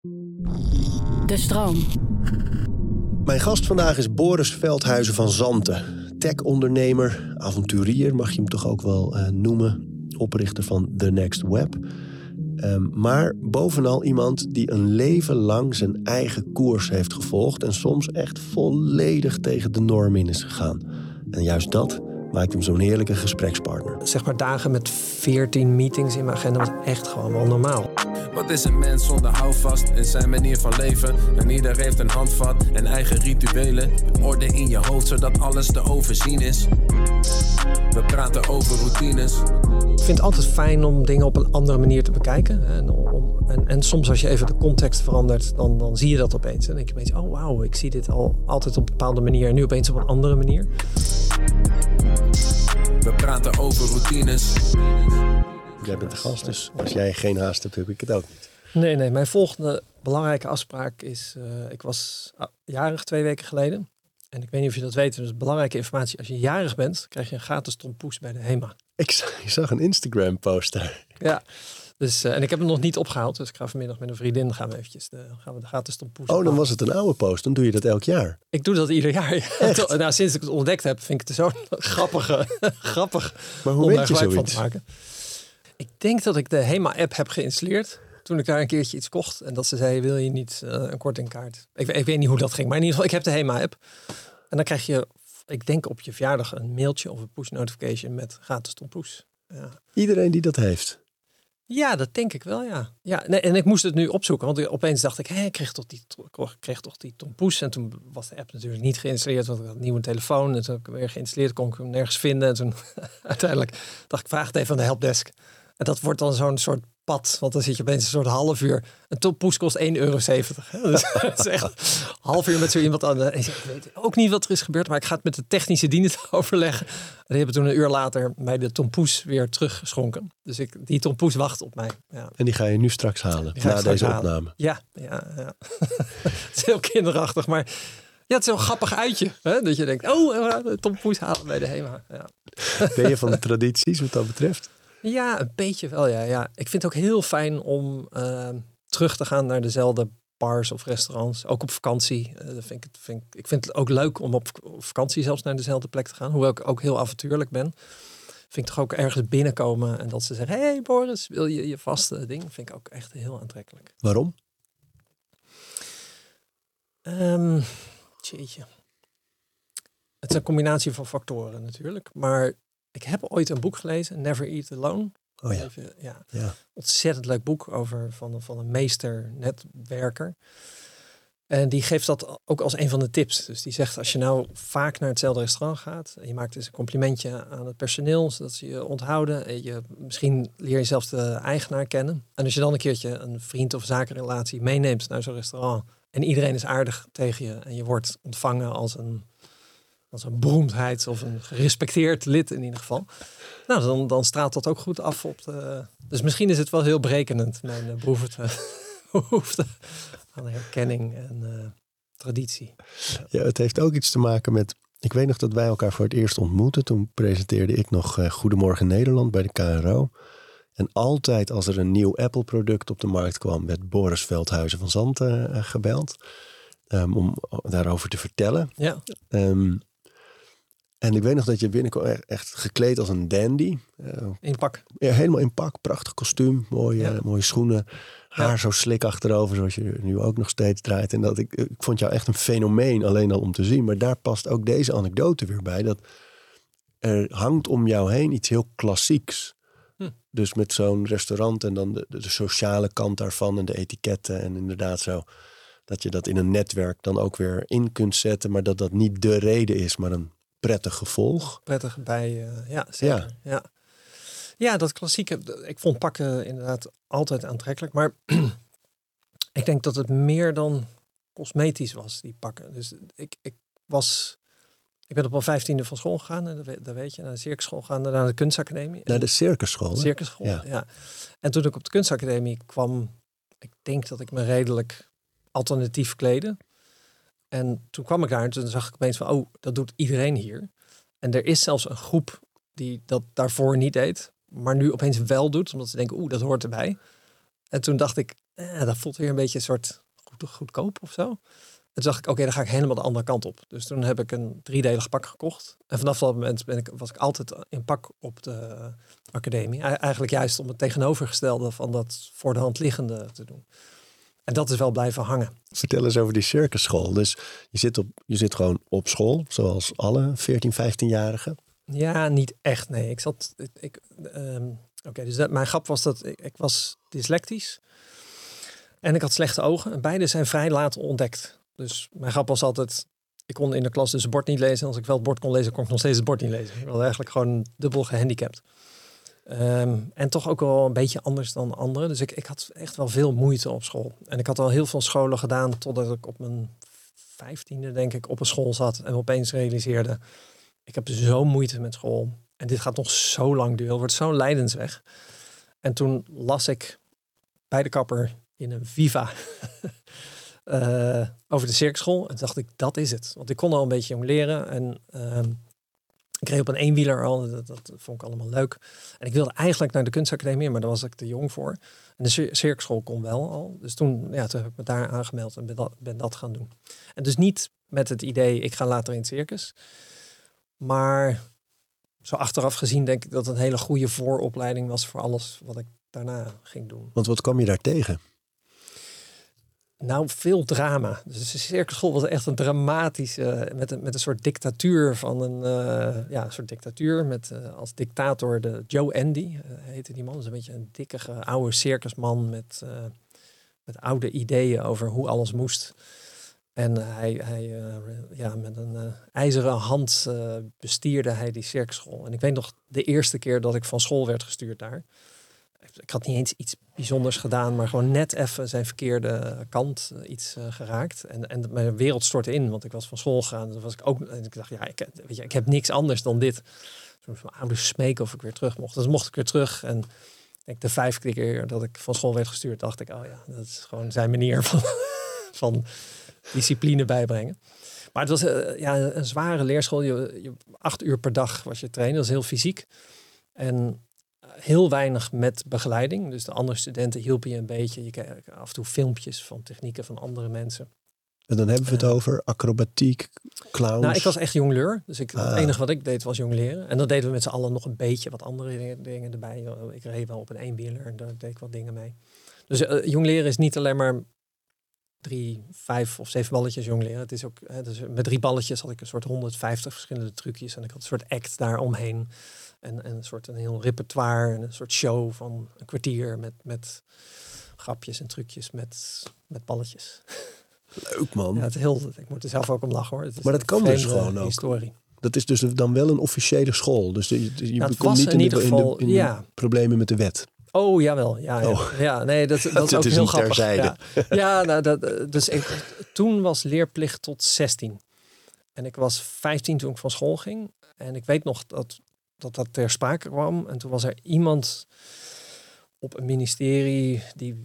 De stroom. Mijn gast vandaag is Boris Veldhuizen van Zanten. Tech-ondernemer, avonturier mag je hem toch ook wel eh, noemen. Oprichter van The Next Web. Ehm, maar bovenal iemand die een leven lang zijn eigen koers heeft gevolgd. En soms echt volledig tegen de norm in is gegaan. En juist dat maakt hem zo'n heerlijke gesprekspartner. Zeg maar dagen met 14 meetings in mijn agenda was echt gewoon wel normaal. Wat is een mens zonder houvast in zijn manier van leven? En ieder heeft een handvat en eigen rituelen. Orde in je hoofd zodat alles te overzien is. We praten over routines. Ik vind het altijd fijn om dingen op een andere manier te bekijken. En, om, en, en soms als je even de context verandert, dan, dan zie je dat opeens. En dan denk je opeens, oh wauw, ik zie dit al altijd op een bepaalde manier. En nu opeens op een andere manier. We praten over routines. Jij bent de gast, dus als jij geen haast hebt, heb ik het ook niet. Nee, nee. Mijn volgende belangrijke afspraak is... eh, ik was ah, jarig twee weken geleden. En ik weet niet of je dat weet. Dus belangrijke informatie. Als je jarig bent, krijg je een gratis tompoes bij de HEMA. Ik zag, ik zag een Instagram-post daar. Ja. Dus, eh, en ik heb hem nog niet opgehaald. Dus ik ga vanmiddag met een vriendin gaan we eventjes de, gaan we de gratis tompoes Oh, dan was het een oude post. Dan doe je dat elk jaar. Ik doe dat ieder jaar. ja. nou, sinds ik het ontdekt heb, vind ik het zo grappige, grappig Maar hoe om weet daar je van te maken. Ik denk dat ik de HEMA-app heb geïnstalleerd. Toen ik daar een keertje iets kocht. En dat ze zei, wil je niet eh, een kortingkaart? Ik, ik weet niet hoe dat ging. Maar in ieder geval, ik heb de HEMA-app. En dan krijg je, ik denk op je verjaardag, een mailtje of een push notification met gratis tompoes. Ja. Iedereen die dat heeft. Ja, dat denk ik wel, ja. ja nee, en ik moest het nu opzoeken, want opeens dacht ik, hé, ik kreeg toch die, kreeg toch die Tom Poes. En toen was de app natuurlijk niet geïnstalleerd, want ik had een nieuwe telefoon. En toen heb ik hem weer geïnstalleerd, kon ik hem nergens vinden. En toen uiteindelijk dacht ik, vraag het even aan de helpdesk. En dat wordt dan zo'n soort pad, want dan zit je opeens een soort half uur. Een Tom Poes kost 1,70 euro. Dus is echt half uur met zo iemand aan. En ik weet ook niet wat er is gebeurd, maar ik ga het met de technische dienst overleggen. En die hebben toen een uur later mij de tompoes weer teruggeschonken. Dus ik, die tompoes wacht op mij. Ja. En die ga je nu straks halen. Na straks deze halen. opname. Ja, ja, ja. het is heel kinderachtig, maar ja, het is wel een grappig uitje. Hè? Dat je denkt, oh, de tompoes halen bij de HEMA. Ja. Ben je van de tradities wat dat betreft? Ja, een beetje wel, ja, ja. Ik vind het ook heel fijn om eh, terug te gaan naar dezelfde bars of restaurants. Ook op vakantie. Eh, vind ik, vind ik, ik vind het ook leuk om op vakantie zelfs naar dezelfde plek te gaan. Hoewel ik ook heel avontuurlijk ben. Vind ik toch ook ergens binnenkomen en dat ze zeggen... hey Boris, wil je je vaste ding? Vind ik ook echt heel aantrekkelijk. Waarom? Ehm jeetje. Het is een combinatie van factoren natuurlijk. Maar ik heb ooit een boek gelezen, Never Eat Alone. Oh ja. Even, ja. ja. Ontzettend leuk boek over van, een- van een meester netwerker. En die geeft dat ook als een van de tips. Dus die zegt, als je nou vaak naar hetzelfde restaurant gaat... en je maakt dus een complimentje aan het personeel... zodat ze je onthouden. En je, misschien leer je zelfs de eigenaar kennen. En als je dan een keertje een vriend- of zakenrelatie meeneemt naar zo'n restaurant... en iedereen is aardig tegen je... en je wordt ontvangen als een, als een beroemdheid... of een gerespecteerd lid in ieder geval... nou, dan, dan straalt dat ook goed af op de... Dus misschien is het wel heel berekenend, mijn eh, behoefte, aan herkenning en eh, traditie. Ja, het heeft ook iets te maken met. Ik weet nog dat wij elkaar voor het eerst ontmoetten. Toen presenteerde ik nog eh, Goedemorgen Nederland bij de KRO. En altijd als er een nieuw Apple-product op de markt kwam, werd Boris Veldhuizen van Zanten gebeld. ehm, om daarover te vertellen. Ja, Ehm, en ik weet nog dat je binnenkwam e- echt gekleed als een dandy. Eh, in pak. ja, helemaal in pak, prachtig kostuum, mooie, Ja. mooie schoenen. Haar zo slik achterover, zoals je nu ook nog steeds draait. En dat ik, ik vond jou echt een fenomeen, alleen al om te zien. Maar daar past ook deze anekdote weer bij. Dat er hangt om jou heen iets heel klassieks. Hm. Dus met zo'n restaurant en dan de, de sociale kant daarvan en de etiketten. En inderdaad zo dat je dat in een netwerk dan ook weer in kunt zetten. Maar dat dat niet de reden is, maar een prettig gevolg. Prettig bij, eh, ja, zeker. Ja. ja. dat klassieke. Ik vond pakken inderdaad altijd aantrekkelijk. Maar ik denk dat het meer dan cosmetisch was, die pakken. Dus ik, ik was... Ik ben op mijn vijftiende van school gegaan, en dat weet, dat weet je, naar de circusschool gegaan, daarna naar de kunstacademie. Naar de circusschool. circusschool. Ja. Ja. En toen ik op de kunstacademie kwam, ik denk dat ik me redelijk alternatief kleden. En toen kwam ik daar en toen zag ik opeens van, oh, dat doet iedereen hier. En er is zelfs een groep die dat daarvoor niet deed, maar nu opeens wel doet, omdat ze denken, oeh, dat hoort erbij. En toen dacht ik, eh, dat voelt weer een beetje een soort goed, goedkoop of zo. En toen dacht ik, oké, dan ga ik helemaal de andere kant op. Dus toen heb ik een driedelig pak gekocht. En vanaf dat moment ben ik, was ik altijd in pak op de academie. Eigenlijk juist om het tegenovergestelde van dat voor de hand liggende te doen. En dat is wel blijven hangen. Vertel eens over die circusschool. Dus je zit, op, je zit gewoon op school, zoals alle 14, 15-jarigen. Ja, niet echt. Nee, ik zat. Ik, ehm, Oké, dus dat, mijn grap was dat ik, ik, was dyslectisch. En ik had slechte ogen. En beide zijn vrij laat ontdekt. Dus mijn grap was altijd. Ik kon in de klas dus het bord niet lezen. Als ik wel het bord kon lezen, kon ik nog steeds het bord niet lezen. Ik was eigenlijk gewoon dubbel gehandicapt. Ehm, en toch ook wel een beetje anders dan anderen. Dus ik, ik had echt wel veel moeite op school. En ik had al heel veel scholen gedaan totdat ik op mijn vijftiende, denk ik, op een school zat. En opeens realiseerde, ik heb zo moeite met school. En dit gaat nog zo lang duren. Het wordt zo'n lijdensweg. En toen las ik bij de kapper in een Viva uh, over de cirkschool. En dacht ik, dat is het. Want ik kon al een beetje jong leren. En ehm, ik reed op een eenwieler al, dat, vond ik allemaal leuk. En ik wilde eigenlijk naar de kunstacademie, maar daar was ik te jong voor. En de cirkschool kon wel al. Dus toen, ja, toen heb ik me daar aangemeld en ben dat, ben dat gaan doen. En dus niet met het idee, ik ga later in het circus. Maar zo achteraf gezien denk ik dat het een hele goede vooropleiding was voor alles wat ik daarna ging doen. Want wat kwam je daar tegen? Nou, veel drama. Dus de circuschool was echt een dramatische, met een, met een soort dictatuur van een, uh, ja, een soort dictatuur met uh, als dictator de Joe Andy, uh, heette die man. Dus een beetje een dikke oude circusman met, met oude ideeën over hoe alles moest. En hij, hij ja, met een ijzeren hand bestierde hij die circuschool. En ik weet nog de eerste keer dat ik van school werd gestuurd daar ik had niet eens iets bijzonders gedaan, maar gewoon net even zijn verkeerde kant uh, iets uh, geraakt. En, en mijn wereld stortte in, want ik was van school gegaan. Dus was ik ook, en ik dacht, ja, ik, weet je, ik heb niks anders dan dit. Toen ouders smeken of ik weer terug mocht. Dus mocht ik weer terug. En de vijfde keer dat ik van school werd gestuurd, dacht ik, oh ja, dat is gewoon zijn manier van, van discipline bijbrengen. Maar het was uh, ja, een zware leerschool. Je, je, acht uur per dag was je trainen. Dat is heel fysiek. En heel weinig met begeleiding. Dus de andere studenten hielpen je een beetje. Je kreeg af en toe filmpjes van technieken van andere mensen. En dan hebben we het uh, over acrobatiek, clowns. Nou, ik was echt jongleur. Dus ik, ah. het enige wat ik deed was jongleren. En dan deden we met z'n allen nog een beetje wat andere dingen, erbij. Ik reed wel op een eenwieler en daar deed ik wat dingen mee. Dus uh, jongleren is niet alleen maar drie, vijf of zeven balletjes jongleren. Het is ook, hè, dus met drie balletjes had ik een soort 150 verschillende trucjes. En ik had een soort act daar omheen. En, en een soort een heel repertoire, een soort show van een kwartier met, met grapjes en trucjes met, met balletjes. Leuk man. Ja, het heel, ik moet er zelf ook om lachen hoor. maar dat kan dus gewoon ook. Historie. Dat is dus dan wel een officiële school. Dus je, je nou, komt niet in, ieder geval, in, de, ja. problemen met de wet. Oh, jawel. Ja, ja. Oh. ja nee, dat, dat, dat is ook is heel grappig. Ja, ja nou, dat, dus ik, toen was leerplicht tot 16. En ik was 15 toen ik van school ging. En ik weet nog dat dat dat ter sprake kwam. En toen was er iemand op een ministerie die,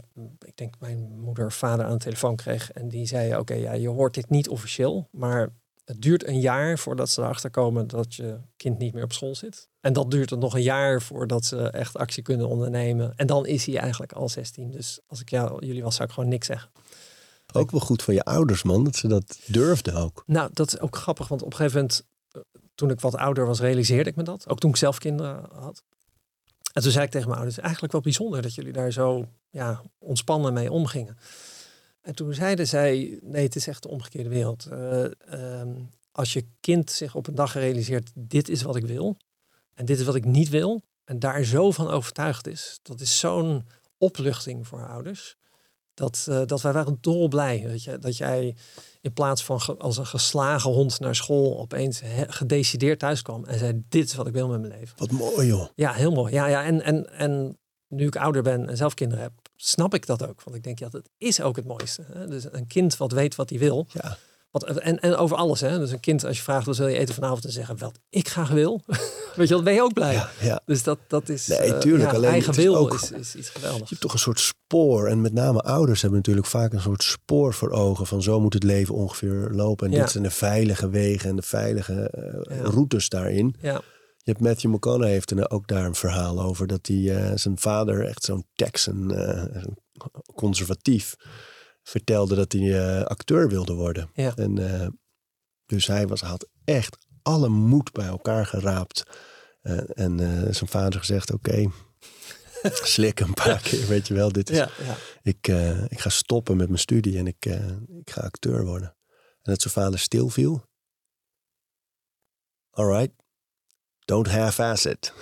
ik denk mijn moeder of vader aan de telefoon kreeg. En die zei, oké, ja, je hoort dit niet officieel, maar het duurt een jaar voordat ze erachter komen dat je kind niet meer op school zit. En dat duurt er nog een jaar voordat ze echt actie kunnen ondernemen. En dan is hij eigenlijk al 16. Dus als ik jou, jullie was, zou ik gewoon niks zeggen. Ook wel goed van je ouders, man, dat ze dat durfden ook. Nou, dat is ook grappig, want op een gegeven moment toen ik wat ouder was, realiseerde ik me dat. Ook toen ik zelf kinderen had. En toen zei ik tegen mijn ouders, eigenlijk wel bijzonder dat jullie daar zo ja, ontspannen mee omgingen. En toen zeiden zij, nee, het is echt de omgekeerde wereld. Uh, als je kind zich op een dag realiseert, dit is wat ik wil en dit is wat ik niet wil, en daar zo van overtuigd is, dat is zo'n opluchting voor ouders. Dat, uh, dat wij waren dolblij dat, je, dat jij in plaats van als een geslagen hond naar school opeens gedecideerd thuis kwam en zei: Dit is wat ik wil met mijn leven. Wat mooi, joh. Ja, heel mooi. Ja, ja. En, en, en nu ik ouder ben en zelf kinderen heb, snap ik dat ook. Want ik denk, ja, dat is ook het mooiste. Hè? Dus een kind wat weet wat hij wil. Ja. Wat, en, en over alles. Hè? Dus een kind, als je vraagt wat wil je eten vanavond, te zeggen wat ik graag wil. Weet je, dan ben je ook blij. Ja, ja. Dus dat, dat is. Nee, eh, tuurlijk. Uh, alleen eigen wil ook, is, is, iets geweldigs. Je hebt toch een soort spoor. En met name ouders hebben natuurlijk vaak een soort spoor voor ogen. Van zo moet het leven ongeveer lopen. En dit zijn de veilige wegen en de veilige uh, routes daarin. Ja. Je hebt Matthew McConaughey heeft er ook daar een verhaal over. Dat hij uh, zijn vader echt zo'n Texan, conservatief, vertelde dat hij eh, acteur wilde worden. Ja. En, eh, dus hij was, had echt alle moed bij elkaar geraapt. Eh, en eh, zijn vader gezegd, oké, slik een paar keer, weet je wel. Dit is, Ja, ja. ik, eh, ik ga stoppen met mijn studie en ik, eh, ik ga acteur worden. En dat zijn vader stilviel. All right, don't half-ass it.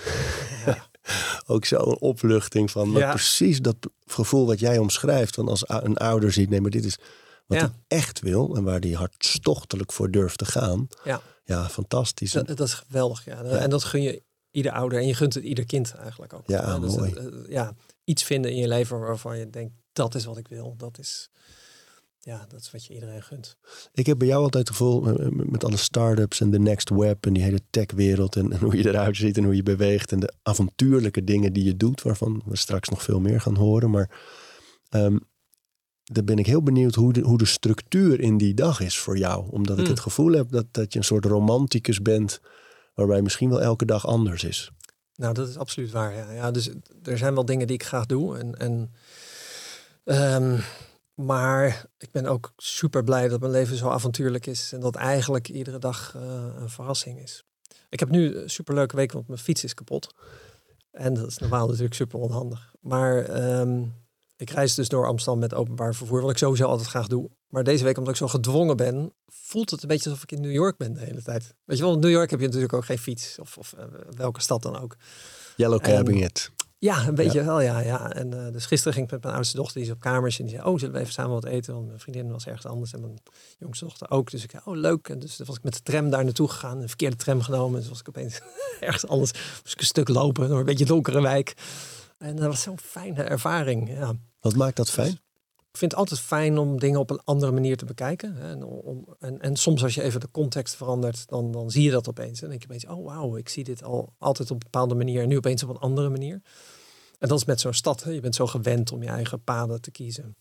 Ja. Ook zo'n opluchting van maar Ja. precies dat gevoel wat jij omschrijft. Van als een ouder ziet, nee, maar dit is wat Ja. hij echt wil. En waar hij hartstochtelijk voor durft te gaan. Ja. Ja, fantastisch. Dat, dat is geweldig. Ja. En dat gun je ieder ouder en je gunt het ieder kind eigenlijk ook. Ja, dus, mooi. ja, iets vinden in je leven waarvan je denkt, dat is wat ik wil. Dat is, ja, dat is wat je iedereen gunt. Ik heb bij jou altijd het gevoel, eh, met met alle start-ups en de next web en die hele techwereld en, en hoe je eruit ziet en hoe je beweegt en de avontuurlijke dingen die je doet, waarvan we straks nog veel meer gaan horen. Maar ehm dan ben ik heel benieuwd hoe de, hoe de structuur in die dag is voor jou. Omdat ik Hmm. het gevoel heb dat, dat je een soort romanticus bent, waarbij misschien wel elke dag anders is. Nou, dat is absoluut waar. Ja. Ja, dus er zijn wel dingen die ik graag doe. En, en, ehm, maar ik ben ook super blij dat mijn leven zo avontuurlijk is. En dat eigenlijk iedere dag eh, een verrassing is. Ik heb nu een superleuke week, want mijn fiets is kapot. En dat is normaal natuurlijk super onhandig. Maar ehm, ik reis dus door Amsterdam met openbaar vervoer, wat ik sowieso altijd graag doe. Maar deze week, omdat ik zo gedwongen ben, voelt het een beetje alsof ik in New York ben de hele tijd. Weet je wel, in New York heb je natuurlijk ook geen fiets. Of, of eh, welke stad dan ook. Yellow it. Ja, een beetje wel, ja. ja. En eh, dus gisteren ging ik met mijn oudste dochter, die is op kamers. En die zei, oh, zullen we even samen wat eten? Want mijn vriendin was ergens anders en mijn jongste dochter ook. Dus ik zei, oh, leuk. En dus was ik met de tram daar naartoe gegaan. Een verkeerde tram genomen. Dus was ik opeens ergens anders. Moest ik een stuk lopen door een beetje donkere wijk. En dat was zo'n fijne ervaring, ja. Wat maakt dat fijn? Ik vind het altijd fijn om dingen op een andere manier te bekijken. En, om, en, en soms als je even de context verandert, dan, dan zie je dat opeens. En dan denk je opeens, oh wauw, ik zie dit al altijd op een bepaalde manier. En nu opeens op een andere manier. En dat is met zo'n stad. Je bent zo gewend om je eigen paden te kiezen.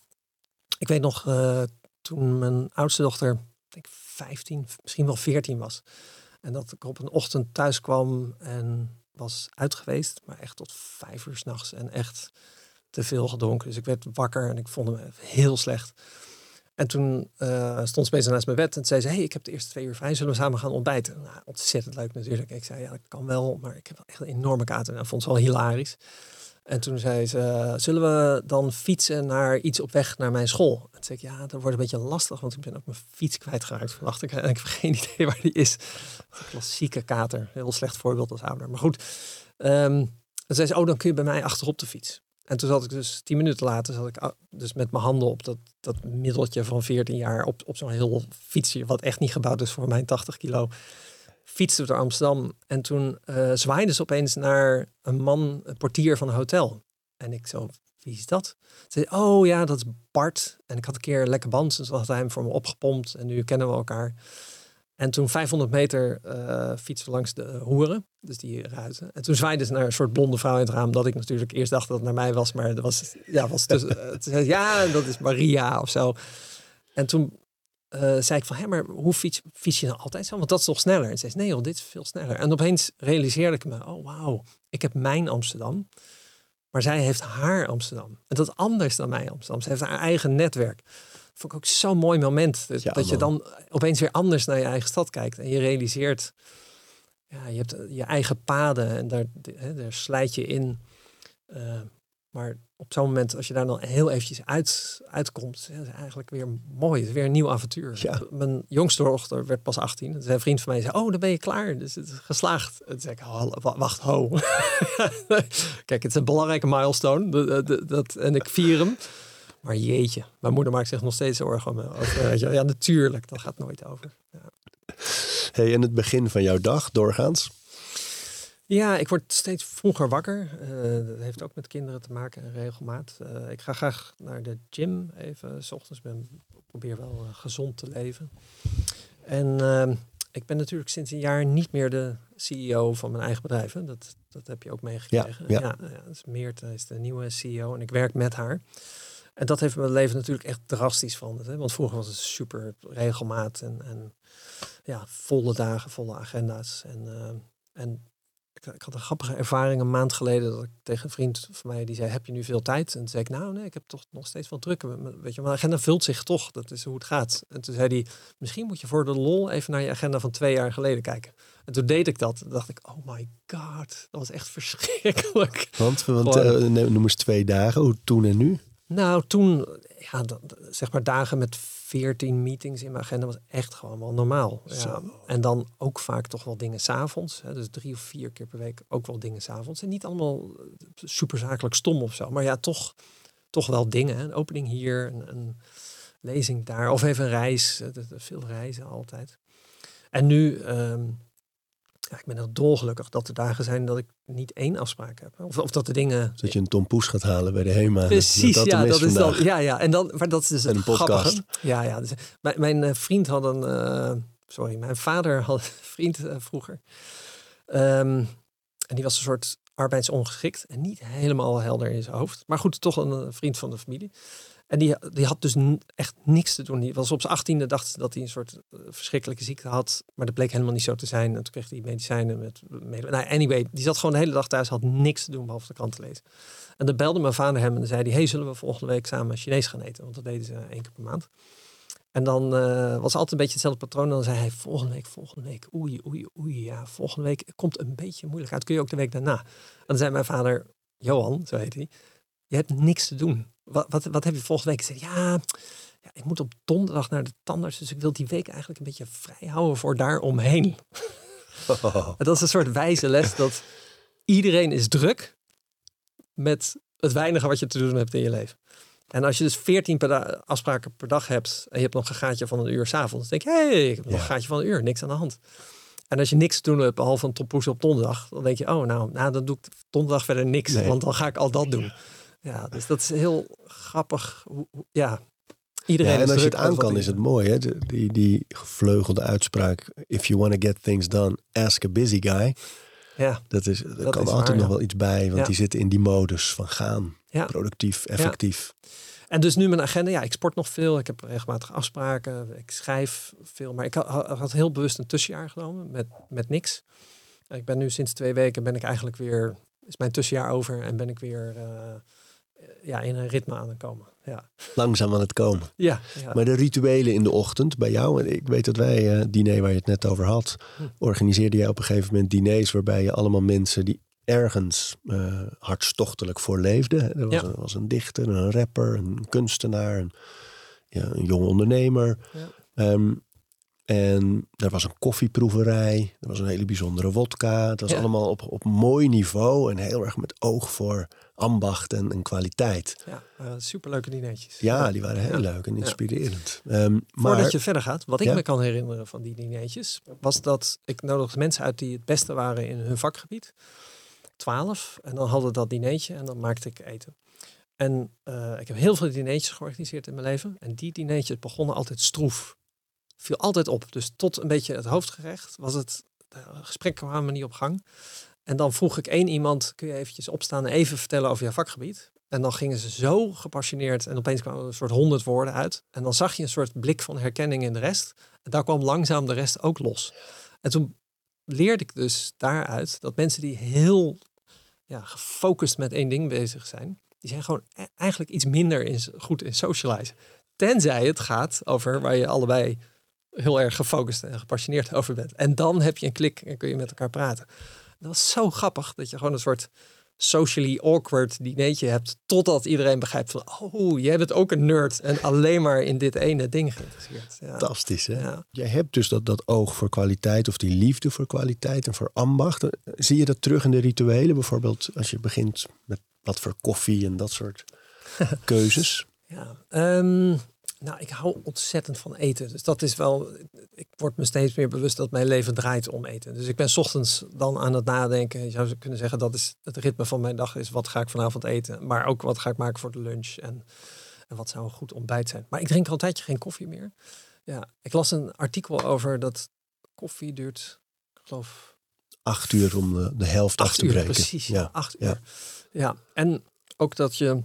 Ik weet nog, eh, toen mijn oudste dochter, denk 15, misschien wel 14 was. En dat ik op een ochtend thuis kwam en was uit geweest. Maar echt tot vijf uur s'nachts. En echt te veel gedronken. Dus ik werd wakker en ik vond me heel slecht. En toen eh, stond ze bezig naast mijn bed en zei ze... hey, ik heb de eerste twee uur vrij, zullen we samen gaan ontbijten? Nou, ontzettend leuk natuurlijk. Ik zei, ja, dat kan wel, maar ik heb wel echt een enorme kater. En dat vond ze wel hilarisch. En toen zei ze, zullen we dan fietsen naar iets op weg naar mijn school? En toen zei ik, ja, dat wordt een beetje lastig, want ik ben ook mijn fiets kwijtgeraakt vannacht. Ik, en ik heb geen idee waar die is. Klassieke kater, heel slecht voorbeeld als ouder. Maar goed, Ehm en zei ze, oh, dan kun je bij mij achterop de fiets. En toen zat ik dus tien minuten later, zat ik ah, dus met mijn handen op dat, dat middeltje van 14 jaar op, op zo'n heel fietsje, wat echt niet gebouwd is voor mijn 80 kilo. Fietste door Amsterdam. En toen eh zwaaide ze opeens naar een man, een portier van een hotel. En ik zo, wie is dat? Ze zei, oh ja, dat is Bart. En ik had een keer lekker band, dus had hij hem voor me opgepompt. En nu kennen we elkaar. En toen 500 meter eh fietsen langs de hoeren, dus die ruiten. En toen zwaaide ze naar een soort blonde vrouw in het raam, dat ik natuurlijk eerst dacht dat het naar mij was, maar dat was, ja, was dus, ze, ja, dat is Maria of zo. En toen eh, zei ik van, hé, maar hoe fiets, fiets je nou altijd zo? Want dat is toch sneller? En ze zei, nee joh, dit is veel sneller. En opeens realiseerde ik me, oh wauw, ik heb mijn Amsterdam, maar zij heeft haar Amsterdam. En dat is anders dan mijn Amsterdam. Ze heeft haar eigen netwerk. Vond ik ook zo'n mooi moment. Dat, Ja, dat je dan opeens weer anders naar je eigen stad kijkt. En je realiseert, ja, je hebt je eigen paden en daar, hè, daar slijt je in. Eh, maar op zo'n moment, als je daar dan heel eventjes uit, uitkomt, dat is eigenlijk weer mooi. Het is weer een nieuw avontuur. Ja. Mijn jongste dochter werd pas 18. Toen zei een vriend van mij, zei, oh, dan ben je klaar. Dus het is geslaagd. En toen zei ik, "Hal- wa- wacht, ho. Kijk, het is een belangrijke milestone. Dat, dat, dat- en ik vier hem. Maar jeetje, mijn moeder maakt zich nog steeds zorgen over. wel. Ja, natuurlijk, dat gaat nooit over. Ja. Hey, en het begin van jouw dag, doorgaans? Ja, ik word steeds vroeger wakker. Eh, dat heeft ook met kinderen te maken en regelmaat. Eh, ik ga graag naar de gym even. S ochtends ben probeer wel eh, gezond te leven. En ehm, ik ben natuurlijk sinds een jaar niet meer de CEO van mijn eigen bedrijf. Hè. Dat, dat heb je ook meegekregen. Ja, ja. ja. ja, dus Meert is de nieuwe CEO en ik werk met haar. En dat heeft mijn leven natuurlijk echt drastisch veranderd. Hè? Want vroeger was het super regelmaat en, en ja, volle dagen, volle agenda's. En, eh, en ik, ik had een grappige ervaring een maand geleden dat ik tegen een vriend van mij die zei: Heb je nu veel tijd? En toen zei ik: Nou, nee, ik heb toch nog steeds wel druk. Weet je, mijn agenda vult zich toch. Dat is hoe het gaat. En toen zei hij: Misschien moet je voor de lol even naar je agenda van twee jaar geleden kijken. En toen deed ik dat. Toen dacht ik: Oh my god, dat was echt verschrikkelijk. Want, want uh, noem eens twee dagen, hoe toen en nu? Nou, toen, ja, zeg maar dagen met 14 meetings in mijn agenda was echt gewoon wel normaal. Ja. En dan ook vaak toch wel dingen s'avonds. Dus drie of vier keer per week ook wel dingen s'avonds. En niet allemaal eh, super zakelijk stom of zo. Maar ja, toch, toch wel dingen. Een opening hier, een, een lezing daar. Of even een reis. Veel reizen altijd. En nu... Ehm, ja, ik ben heel dolgelukkig dat er dagen zijn dat ik niet één afspraak heb. Of, of dat de dingen... Dat je een tompoes gaat halen bij de HEMA. Precies, dat ja, dat is dan, ja, ja. En dan, maar dat is dus een podcast. Ja, ja. Dus, mijn, mijn uh, vriend had een... Uh, sorry, mijn vader had een vriend uh, vroeger. Um, en die was een soort arbeidsongeschikt en niet helemaal helder in zijn hoofd. Maar goed, toch een vriend van de familie. En die, die had dus echt niks te doen. Die was op zijn achttiende, dacht dat hij een soort uh, verschrikkelijke ziekte had. Maar dat bleek helemaal niet zo te zijn. En toen kreeg hij medicijnen met... Nou, anyway, die zat gewoon de hele dag thuis, had niks te doen behalve de krant lezen. En dan belde mijn vader hem en zei hij... hey, zullen we volgende week samen Chinees gaan eten? Want dat deden ze één keer per maand. En dan uh, was altijd een beetje hetzelfde patroon. En dan zei hij, volgende week, volgende week, oei, oei, oei. Ja, volgende week komt een beetje moeilijk uit. Kun je ook de week daarna? En dan zei mijn vader, Johan, zo heet hij... Je hebt niks te doen wat, wat, wat heb je volgende week? Zei, ja, ja, ik moet op donderdag naar de tandarts. Dus ik wil die week eigenlijk een beetje vrij houden voor daaromheen. Oh. dat is een soort wijze les dat iedereen is druk met het weinige wat je te doen hebt in je leven. En als je dus 14 per afspraken per dag hebt en je hebt nog een gaatje van een uur s'avonds, denk je, hé, hey, ik heb nog een gaatje van een uur, niks aan de hand. En als je niks te doen hebt, behalve een toppoes op donderdag, dan denk je, oh nou, nou dan doe ik donderdag verder niks, want dan ga ik al dat doen. Ja, dus dat is heel grappig. Ja, iedereen. Ja, en als je het aan kan, is het mooi. Hè? Die, die gevleugelde uitspraak: If you want to get things done, ask a busy guy. Ja, dat is, er dat kan altijd nog wel iets bij, want die zitten in die modus van gaan. Ja. Productief, effectief. En dus nu mijn agenda, ja, ik sport nog veel. Ik heb regelmatig afspraken. Ik schrijf veel. Maar ik had, had heel bewust een tussenjaar genomen met, met niks. Ik ben nu sinds twee weken ben ik eigenlijk weer, is mijn tussenjaar over en ben ik weer uh, ja, in een ritme aan het komen. Ja. Langzaam aan het komen. Ja, ja, Maar de rituelen in de ochtend bij jou, ik weet dat wij, uh, diner waar je het net over had, hm. organiseerde jij op een gegeven moment diners waarbij je allemaal mensen die ergens uh, hartstochtelijk voor leefden. Er was, ja. een, was, een, dichter, een rapper, een kunstenaar, een, ja, een jonge ondernemer. Um, en er was een koffieproeverij, er was een hele bijzondere wodka. Het was allemaal op, op mooi niveau en heel erg met oog voor ambacht en, en kwaliteit. Ja, uh, superleuke dinertjes. Ja, die waren heel leuk en inspirerend. Ja. Um, maar, Voordat je verder gaat, wat ik me kan herinneren van die dinertjes, was dat ik nodigde mensen uit die het beste waren in hun vakgebied. Twaalf. En dan hadden we dat dinertje en dan maakte ik eten. En uh, ik heb heel veel dinertjes georganiseerd in mijn leven. En die dinertjes begonnen altijd stroef. Viel altijd op. Dus tot een beetje het hoofdgerecht was het, de gesprekken kwamen niet op gang. En dan vroeg ik één iemand, kun je eventjes opstaan en even vertellen over jouw vakgebied? En dan gingen ze zo gepassioneerd en opeens kwamen er een soort honderd woorden uit. En dan zag je een soort blik van herkenning in de rest. En daar kwam langzaam de rest ook los. En toen leerde ik dus daaruit dat mensen die heel ja, gefocust met één ding bezig zijn, die zijn gewoon e-, eigenlijk iets minder in, goed in socializen. Tenzij het gaat over waar je allebei heel erg gefocust en gepassioneerd over bent. En dan heb je een klik en kun je met elkaar praten. Dat was zo grappig dat je gewoon een soort socially awkward dinertje hebt. Totdat iedereen begrijpt van, oh, jij bent ook een nerd en alleen maar in dit ene ding geïnteresseerd. Ja. Fantastisch, hè? Ja. Jij hebt dus dat, dat oog voor kwaliteit of die liefde voor kwaliteit en voor ambacht. Zie je dat terug in de rituelen? Bijvoorbeeld als je begint met wat voor koffie en dat soort keuzes? Ja, um, nou, ik hou ontzettend van eten. Dus dat is wel. Ik word me steeds meer bewust dat mijn leven draait om eten. Dus ik ben ochtends dan aan het nadenken. Je zou kunnen zeggen dat is het ritme van mijn dag is. Wat ga ik vanavond eten? Maar ook wat ga ik maken voor de lunch? En, en wat zou een goed ontbijt zijn? Maar ik drink al een tijdje geen koffie meer. Ja, ik las een artikel over dat koffie duurt, ik geloof. Acht uur om de, de helft af te uur, breken. Precies, ja, acht uur. Ja. ja, en ook dat je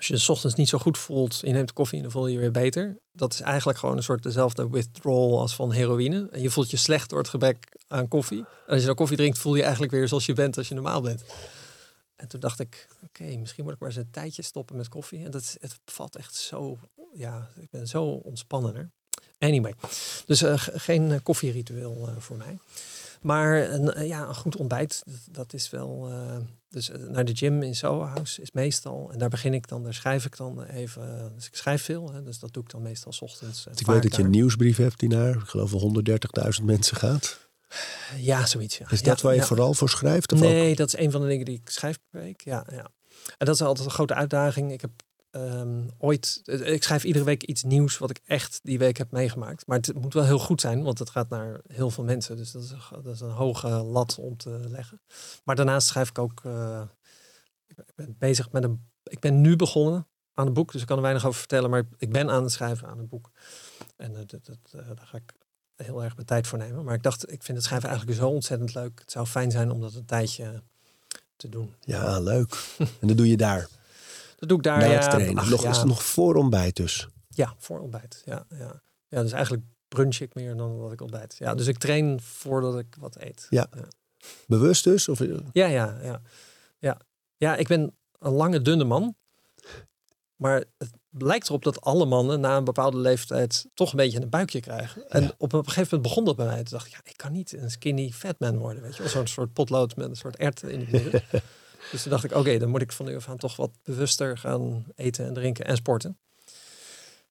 als je s ochtends niet zo goed voelt, je neemt koffie en dan voel je je weer beter. Dat is eigenlijk gewoon een soort dezelfde withdrawal als van heroïne. En je voelt je slecht door het gebrek aan koffie. En als je dan koffie drinkt, voel je eigenlijk weer zoals je bent als je normaal bent. En toen dacht ik, oké, misschien moet ik maar eens een tijdje stoppen met koffie. En dat het valt echt zo, ja, ik ben zo ontspannender. Anyway, dus uh, geen uh, koffieritueel uh, voor mij. Maar een, ja, een goed ontbijt, dat, is wel... dus naar de gym in Soho House is meestal... En daar begin ik dan, daar schrijf ik dan even... dus ik schrijf veel, hè, dus dat doe ik dan meestal s ochtends. ik weet dat je een nieuwsbrief hebt die naar, ik geloof 130.000 mensen gaat. Ja, zoiets. Ja. Is dat ja, waar je ja. vooral voor schrijft? Of nee, ook? dat is een van de dingen die ik schrijf per week. Ja, ja. En dat is altijd een grote uitdaging. Ik heb um, ooit, ik schrijf iedere week iets nieuws wat ik echt die week heb meegemaakt. Maar het moet wel heel goed zijn, want het gaat naar heel veel mensen. Dus dat is, dat is een hoge lat om te leggen. Maar daarnaast schrijf ik ook, uh, ik ben bezig met een, ik ben nu begonnen aan een boek, dus ik kan er weinig over vertellen. Maar ik ben aan het schrijven aan een boek. En uh, dat, dat, daar ga ik heel erg mijn tijd voor nemen. Maar ik dacht, ik vind het schrijven eigenlijk zo ontzettend leuk. Het zou fijn zijn om dat een tijdje te doen. Ja, leuk. en dat doe je daar? Dat doe ik daar, Na het trainen. Ach, nog. Is het nog voor ontbijt dus? Ja, voor ontbijt. Ja, ja. ja, dus eigenlijk brunch ik meer dan dat ik ontbijt. Ja, dus ik train voordat ik wat eet. Ja. ja. Bewust dus? Of... Ja, ja, ja, ja. Ja, ik ben een lange, dunne man. Maar het lijkt erop dat alle mannen na een bepaalde leeftijd toch een beetje een buikje krijgen. En Ja. op een gegeven moment begon dat bij mij. Toen dacht ik, ja, ik kan niet een skinny fat man worden. Weet je wel, zo'n soort potlood met een soort ert in de midden. dus toen dacht ik, oké, dan moet ik van nu af aan toch wat bewuster gaan eten en drinken en sporten.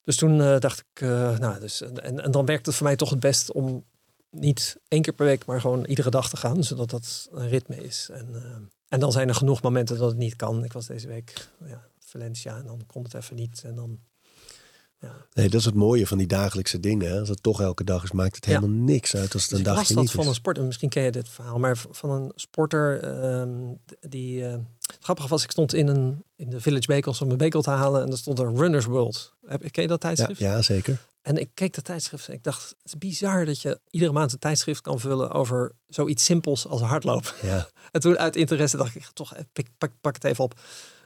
Dus toen uh, dacht ik, uh, nou, dus, en, en dan werkt het voor mij toch het best om niet één keer per week, maar gewoon iedere dag te gaan, zodat dat een ritme is. En, uh, en dan zijn er genoeg momenten dat het niet kan. Ik was deze week ja, Valencia en dan kon het even niet. En dan, ja. Nee, dat is het mooie van die dagelijkse dingen. Hè? Als het toch elke dag is, maakt het helemaal ja. niks uit als het dus een was dat niet van is. een sporter, misschien ken je dit verhaal, maar van een sporter um, die... Uh, grappig was, ik stond in, een, in de Village Bakels om mijn bekel te halen en er stond er Runners World. Heb, ken je dat tijdschrift? Ja, ja, zeker. En ik keek dat tijdschrift en ik dacht, het is bizar dat je iedere maand een tijdschrift kan vullen over zoiets simpels als hardlopen. Ja. En toen uit interesse dacht ik, toch, pak, pak, pak het even op.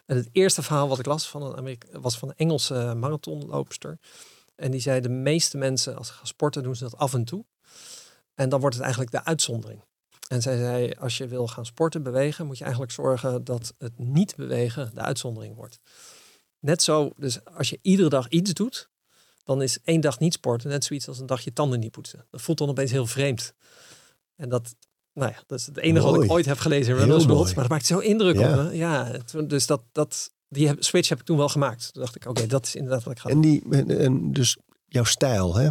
En het eerste verhaal wat ik las van een Amerika was van een Engelse marathonloopster. En die zei, de meeste mensen als ze gaan sporten doen ze dat af en toe. En dan wordt het eigenlijk de uitzondering. En zij zei, als je wil gaan sporten, bewegen, moet je eigenlijk zorgen dat het niet bewegen de uitzondering wordt. Net zo, dus als je iedere dag iets doet, dan is één dag niet sporten net zoiets als een dag je tanden niet poetsen. Dat voelt dan opeens heel vreemd. En dat, nou ja, dat is het enige mooi. wat ik ooit heb gelezen in World. Maar dat maakt zo indruk Ja. op me. Ja, dus dat, dat, die heb- switch heb ik toen wel gemaakt. Toen dacht ik, oké, dat is inderdaad wat ik ga En, die, en, en dus jouw stijl, hè?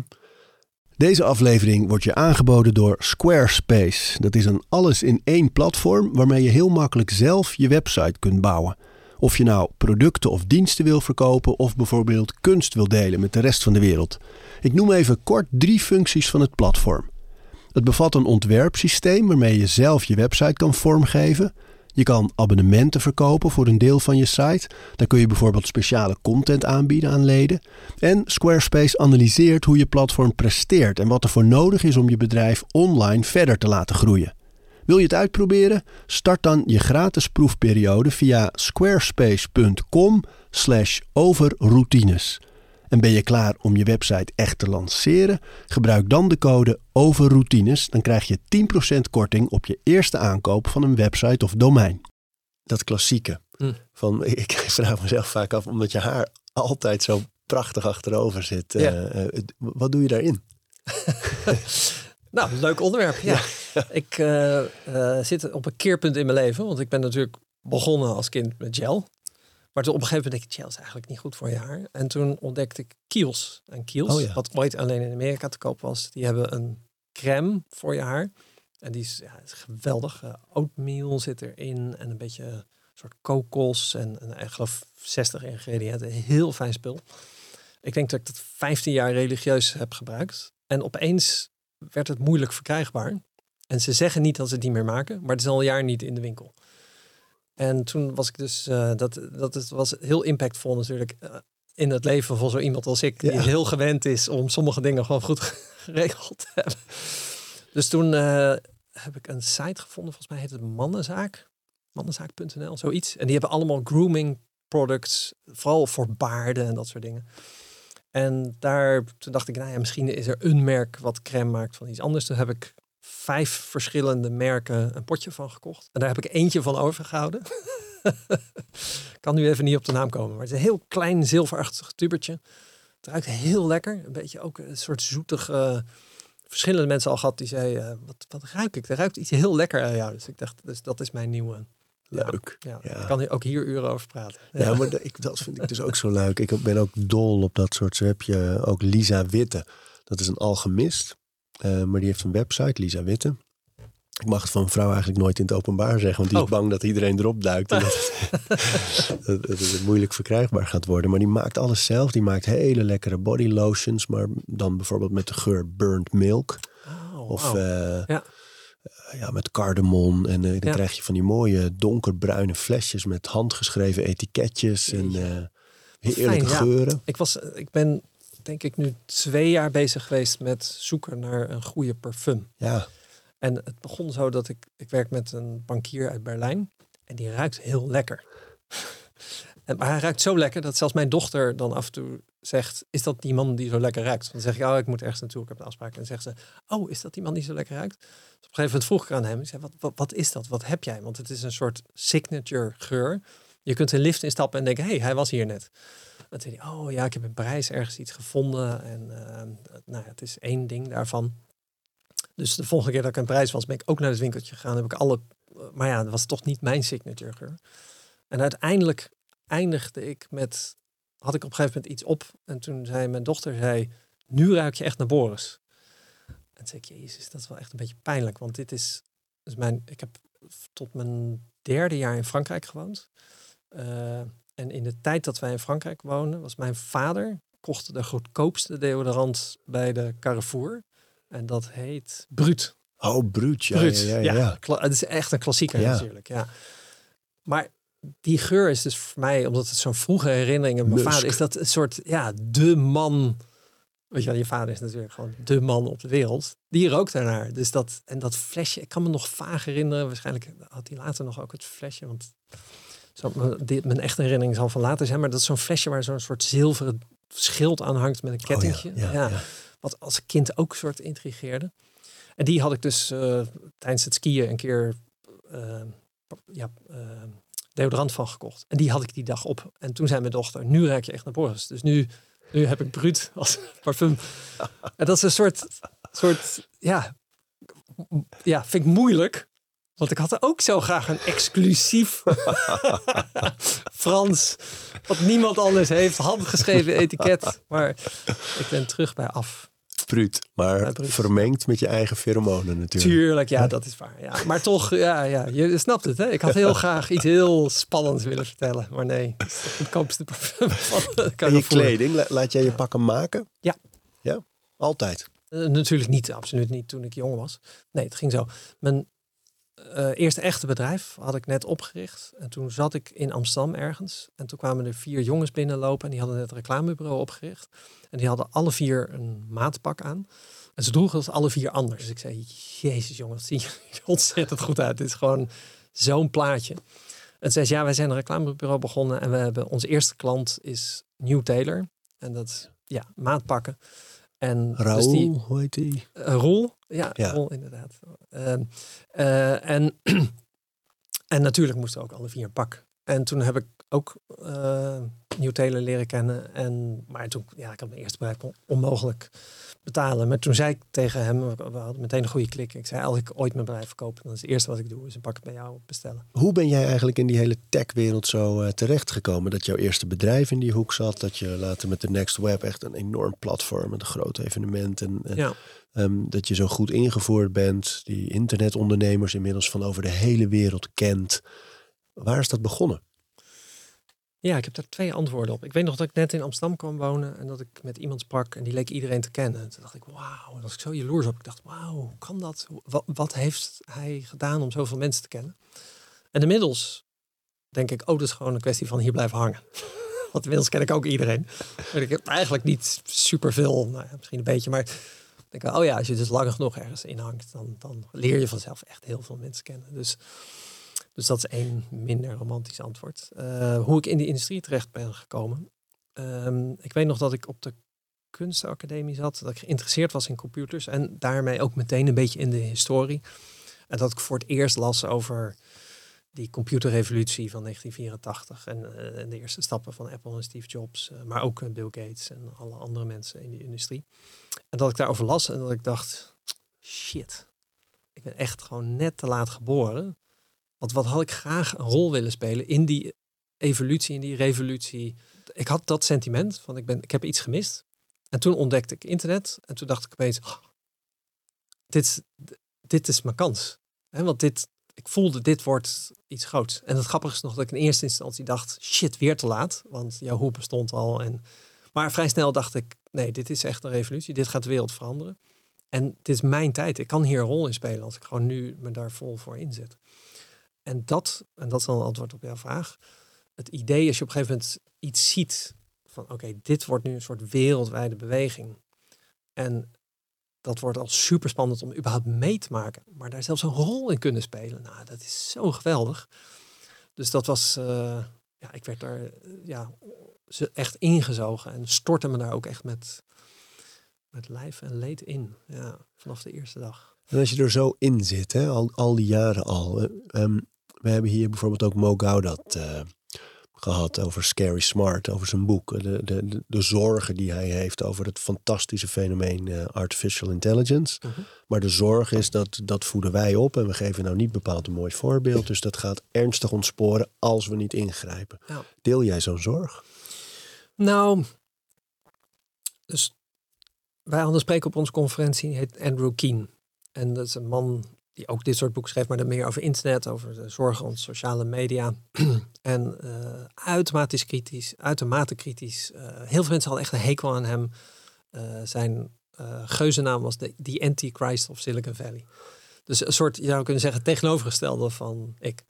Deze aflevering wordt je aangeboden door Squarespace. Dat is een alles-in-één platform waarmee je heel makkelijk zelf je website kunt bouwen. Of je nou producten of diensten wil verkopen of bijvoorbeeld kunst wil delen met de rest van de wereld. Ik noem even kort drie functies van het platform. Het bevat een ontwerpsysteem waarmee je zelf je website kan vormgeven. Je kan abonnementen verkopen voor een deel van je site. Dan kun je bijvoorbeeld speciale content aanbieden aan leden. En Squarespace analyseert hoe je platform presteert en wat er voor nodig is om je bedrijf online verder te laten groeien. Wil je het uitproberen? Start dan je gratis proefperiode via squarespace.com/overroutines. En ben je klaar om je website echt te lanceren? Gebruik dan de code OVERROUTINES. Dan krijg je 10% korting op je eerste aankoop van een website of domein. Dat klassieke. Hm. Van, ik vraag mezelf vaak af, omdat je haar altijd zo prachtig achterover zit. Ja. eh, eh, wat doe je daarin? Nou, leuk onderwerp. Ja. Ik eh, zit op een keerpunt in mijn leven. Want ik ben natuurlijk begonnen als kind met gel. Maar toen op een gegeven moment dacht ik, is eigenlijk niet goed voor je haar. En toen ontdekte ik Kiehl's. En Kiehl's, Oh ja. wat ooit alleen in Amerika te koop was, die hebben een crème voor je haar. En die is, ja, is geweldig. Eh, oatmeal zit erin en een beetje een soort kokos en, en ik geloof 60 ingrediënten. Heel fijn spul. Ik denk dat ik dat 15 jaar religieus heb gebruikt. En opeens werd het moeilijk verkrijgbaar. En ze zeggen niet dat ze het niet meer maken, maar het is al een jaar niet in de winkel. En toen was ik dus, eh, dat, dat het was heel impactvol natuurlijk eh, in het leven van zo iemand als ik, die Ja. heel gewend is om sommige dingen gewoon goed geregeld te hebben. Dus toen eh, heb ik een site gevonden, volgens mij heet het Mannenzaak, mannenzaak.nl, zoiets. En die hebben allemaal grooming products, vooral voor baarden en dat soort dingen. En daar, toen dacht ik, nou ja, misschien is er een merk wat crème maakt van iets anders. Toen heb ik vijf verschillende merken een potje van gekocht. En daar heb ik eentje van overgehouden. kan nu even niet op de naam komen. Maar het is een heel klein zilverachtig tubertje. Het ruikt heel lekker. Een beetje ook een soort zoetig... Uh, verschillende mensen al gehad die zeiden, uh, wat, wat ruik ik? Er ruikt iets heel lekker aan jou. Dus ik dacht, dus dat is mijn nieuwe Leuk. Ja, ja. Ik kan ook hier uren over praten. Ja, maar ik, dat vind ik dus ook zo leuk. Ik ben ook dol op dat soort. Zo heb je ook Lisa Witte. Dat is een alchemist. Uh, maar die heeft een website, Lisa Witte. Ik mag het van een vrouw eigenlijk nooit in het openbaar zeggen, want die is oh. bang dat iedereen erop duikt. En dat, het, dat het moeilijk verkrijgbaar gaat worden. Maar die maakt alles zelf. Die maakt hele lekkere body lotions, maar dan bijvoorbeeld met de geur burnt milk. Oh, of uh, ja. Uh, ja, met cardamom. En uh, dan ja. krijg je van die mooie donkerbruine flesjes met handgeschreven etiketjes en heerlijke Fijn, geuren. Ik, was, ik ben denk ik nu twee jaar bezig geweest met zoeken naar een goede parfum. Ja. En het begon zo dat ik, ik werk met een bankier uit Berlijn. En die ruikt heel lekker. en, maar hij ruikt zo lekker dat zelfs mijn dochter dan af en toe zegt, is dat die man die zo lekker ruikt? Dan zeg ik, oh, ik moet ergens naartoe, ik heb een afspraak. En dan zegt ze, oh, is dat die man die zo lekker ruikt? Dus op een gegeven moment vroeg ik aan hem, ik zei, wat, wat, wat is dat? Wat heb jij? Want het is een soort signature geur. Je kunt een lift instappen en denken, hé, hey, hij was hier net. Dan zei hij, oh ja, ik heb in Parijs ergens iets gevonden. En uh, nou het is één ding daarvan. Dus de volgende keer dat ik een prijs was, ben ik ook naar het winkeltje gegaan. Heb ik alle, maar ja, dat was toch niet mijn signature geur. En uiteindelijk eindigde ik met, had ik op een gegeven moment iets op. En toen zei mijn dochter, zei, nu ruik je echt naar Boris. En zei ik, jezus, dat is wel echt een beetje pijnlijk. Want dit is, dus mijn, ik heb tot mijn derde jaar in Frankrijk gewoond. Uh, en in de tijd dat wij in Frankrijk woonden, was mijn vader kocht de goedkoopste deodorant bij de Carrefour. En dat heet Brut. Oh, Brut. Ja, Brut. Ja, ja, ja, ja. Het is echt een klassieker natuurlijk. Ja. Maar die geur is dus voor mij, omdat het zo'n vroege herinneringen, mijn vader is dat een soort, ja, de man. Weet je wel, je vader is natuurlijk gewoon de man op de wereld. Die rookt daarnaar. Dus dat, en dat flesje, ik kan me nog vaag herinneren. Waarschijnlijk had hij later nog ook het flesje. Want zo, mijn echte herinnering zal van later zijn. Maar dat is zo'n flesje waar zo'n soort zilveren schild aan hangt met een oh kettingje. ja, ja, wat als kind ook soort intrigeerde. En die had ik dus uh, tijdens het skiën een keer uh, ja, uh, deodorant van gekocht. En die had ik die dag op. En toen zei mijn dochter, nu ruik je echt naar Boris. Dus nu, nu heb ik Bruut als parfum. en dat is een soort, soort ja, ja, vind ik moeilijk. Want ik had ook zo graag een exclusief Frans, wat niemand anders heeft, handgeschreven etiket. Maar ik ben terug bij af. Bruut, maar vermengd met je eigen pheromonen natuurlijk. Tuurlijk, ja, dat is waar. Ja. Maar toch, ja, ja, je snapt het. Hè? Ik had heel graag iets heel spannends willen vertellen. Maar nee, het goedkoopste parfum En je kleding, laat jij je pakken maken? Ja. Ja, altijd? Uh, natuurlijk niet, absoluut niet toen ik jong was. Nee, het ging zo. Mijn uh, eerste echte bedrijf had ik net opgericht. En toen zat ik in Amsterdam ergens. En toen kwamen er vier jongens binnenlopen. En die hadden net een reclamebureau opgericht. En die hadden alle vier een maatpak aan. En ze droegen het alle vier anders. Dus ik zei, jezus jongens, zie je ontzettend goed uit. Dit is gewoon zo'n plaatje. En zei ja, wij zijn een reclamebureau begonnen. En we hebben, onze eerste klant is New Taylor. En dat is, ja, maatpakken. En Raoul, dus die, hoe heet die? Uh, Roel, ja, ja. Roel inderdaad. Uh, uh, en, en natuurlijk moesten ook alle vier een pak. En toen heb ik ook uh, New Taylor leren kennen. En, maar toen, ja, ik had mijn eerste bedrijf onmogelijk betalen. Maar toen zei ik tegen hem, we hadden meteen een goede klik. Ik zei, als ik ooit mijn bedrijf verkoop, dan is het eerste wat ik doe, is een pak bij jou bestellen. Hoe ben jij eigenlijk in die hele techwereld zo uh, terechtgekomen? Dat jouw eerste bedrijf in die hoek zat, dat je later met de Next Web echt een enorm platform met een groot evenement en, en ja. Um, dat je zo goed ingevoerd bent, die internetondernemers inmiddels van over de hele wereld kent. Waar is dat begonnen? Ja, ik heb daar twee antwoorden op. Ik weet nog dat ik net in Amsterdam kwam wonen en dat ik met iemand sprak en die leek iedereen te kennen. Toen dacht ik, wauw, dat was ik zo jaloers op. Ik dacht, wauw, hoe kan dat? Wat, wat heeft hij gedaan om zoveel mensen te kennen? En inmiddels denk ik, oh, dat is gewoon een kwestie van hier blijven hangen. Want inmiddels ken ik ook iedereen. ik heb eigenlijk niet superveel, nou ja, misschien een beetje, maar denk ik, oh ja, als je dus lang genoeg ergens in hangt, dan, dan leer je vanzelf echt heel veel mensen kennen. Dus dus dat is één minder romantisch antwoord. Uh, hoe ik in die industrie terecht ben gekomen. Um, ik weet nog dat ik op de kunstacademie zat, dat ik geïnteresseerd was in computers en daarmee ook meteen een beetje in de historie. En dat ik voor het eerst las over die computerrevolutie van 1984 en, eh, en de eerste stappen van Apple en Steve Jobs, eh, maar ook eh, Bill Gates en alle andere mensen in die industrie. En dat ik daarover las en dat ik dacht, shit, ik ben echt gewoon net te laat geboren. Want wat had ik graag een rol willen spelen in die evolutie, in die revolutie. Ik had dat sentiment van ik, ben, ik heb iets gemist. En toen ontdekte ik internet en toen dacht ik opeens, oh, dit, dit is mijn kans. He, want dit, ik voelde dit wordt iets groots. En het grappige is nog dat ik in eerste instantie dacht, shit, weer te laat. Want Yahoo bestond al. En, maar vrij snel dacht ik, nee, dit is echt een revolutie. Dit gaat de wereld veranderen. En dit is mijn tijd. Ik kan hier een rol in spelen als ik gewoon nu me daar vol voor inzet. En dat, en dat is dan een antwoord op jouw vraag. Het idee als je op een gegeven moment iets ziet van oké, dit wordt nu een soort wereldwijde beweging. En dat wordt al super spannend om überhaupt mee te maken. Maar daar zelfs een rol in kunnen spelen. Nou, dat is zo geweldig. Dus dat was, uh, ja, ik werd daar uh, ja, echt ingezogen en stortte me daar ook echt met, met lijf en leed in. Ja, vanaf de eerste dag. En als je er zo in zit, hè, al, al die jaren al. Um, we hebben hier bijvoorbeeld ook Mo uh, gehad over Scary Smart, over zijn boek. De, de, de, zorgen die hij heeft over het fantastische fenomeen uh, artificial intelligence. Uh -huh. Maar de zorg is dat dat voeden wij op en we geven nou niet bepaald een mooi voorbeeld. Dus dat gaat ernstig ontsporen als we niet ingrijpen. Ja. Deel jij zo'n zorg? Nou, dus wij hadden spreken op onze conferentie, heet Andrew Keen. En dat is een man die ook dit soort boeken schrijft, maar dan meer over internet, over de zorgen rond sociale media. en uh, uitermate kritisch, uitermate kritisch. Uh, heel veel mensen hadden echt een hekel aan hem. Uh, zijn geuzennaam was de, The Antichrist of Silicon Valley. Dus een soort, je zou kunnen zeggen, tegenovergestelde van ik.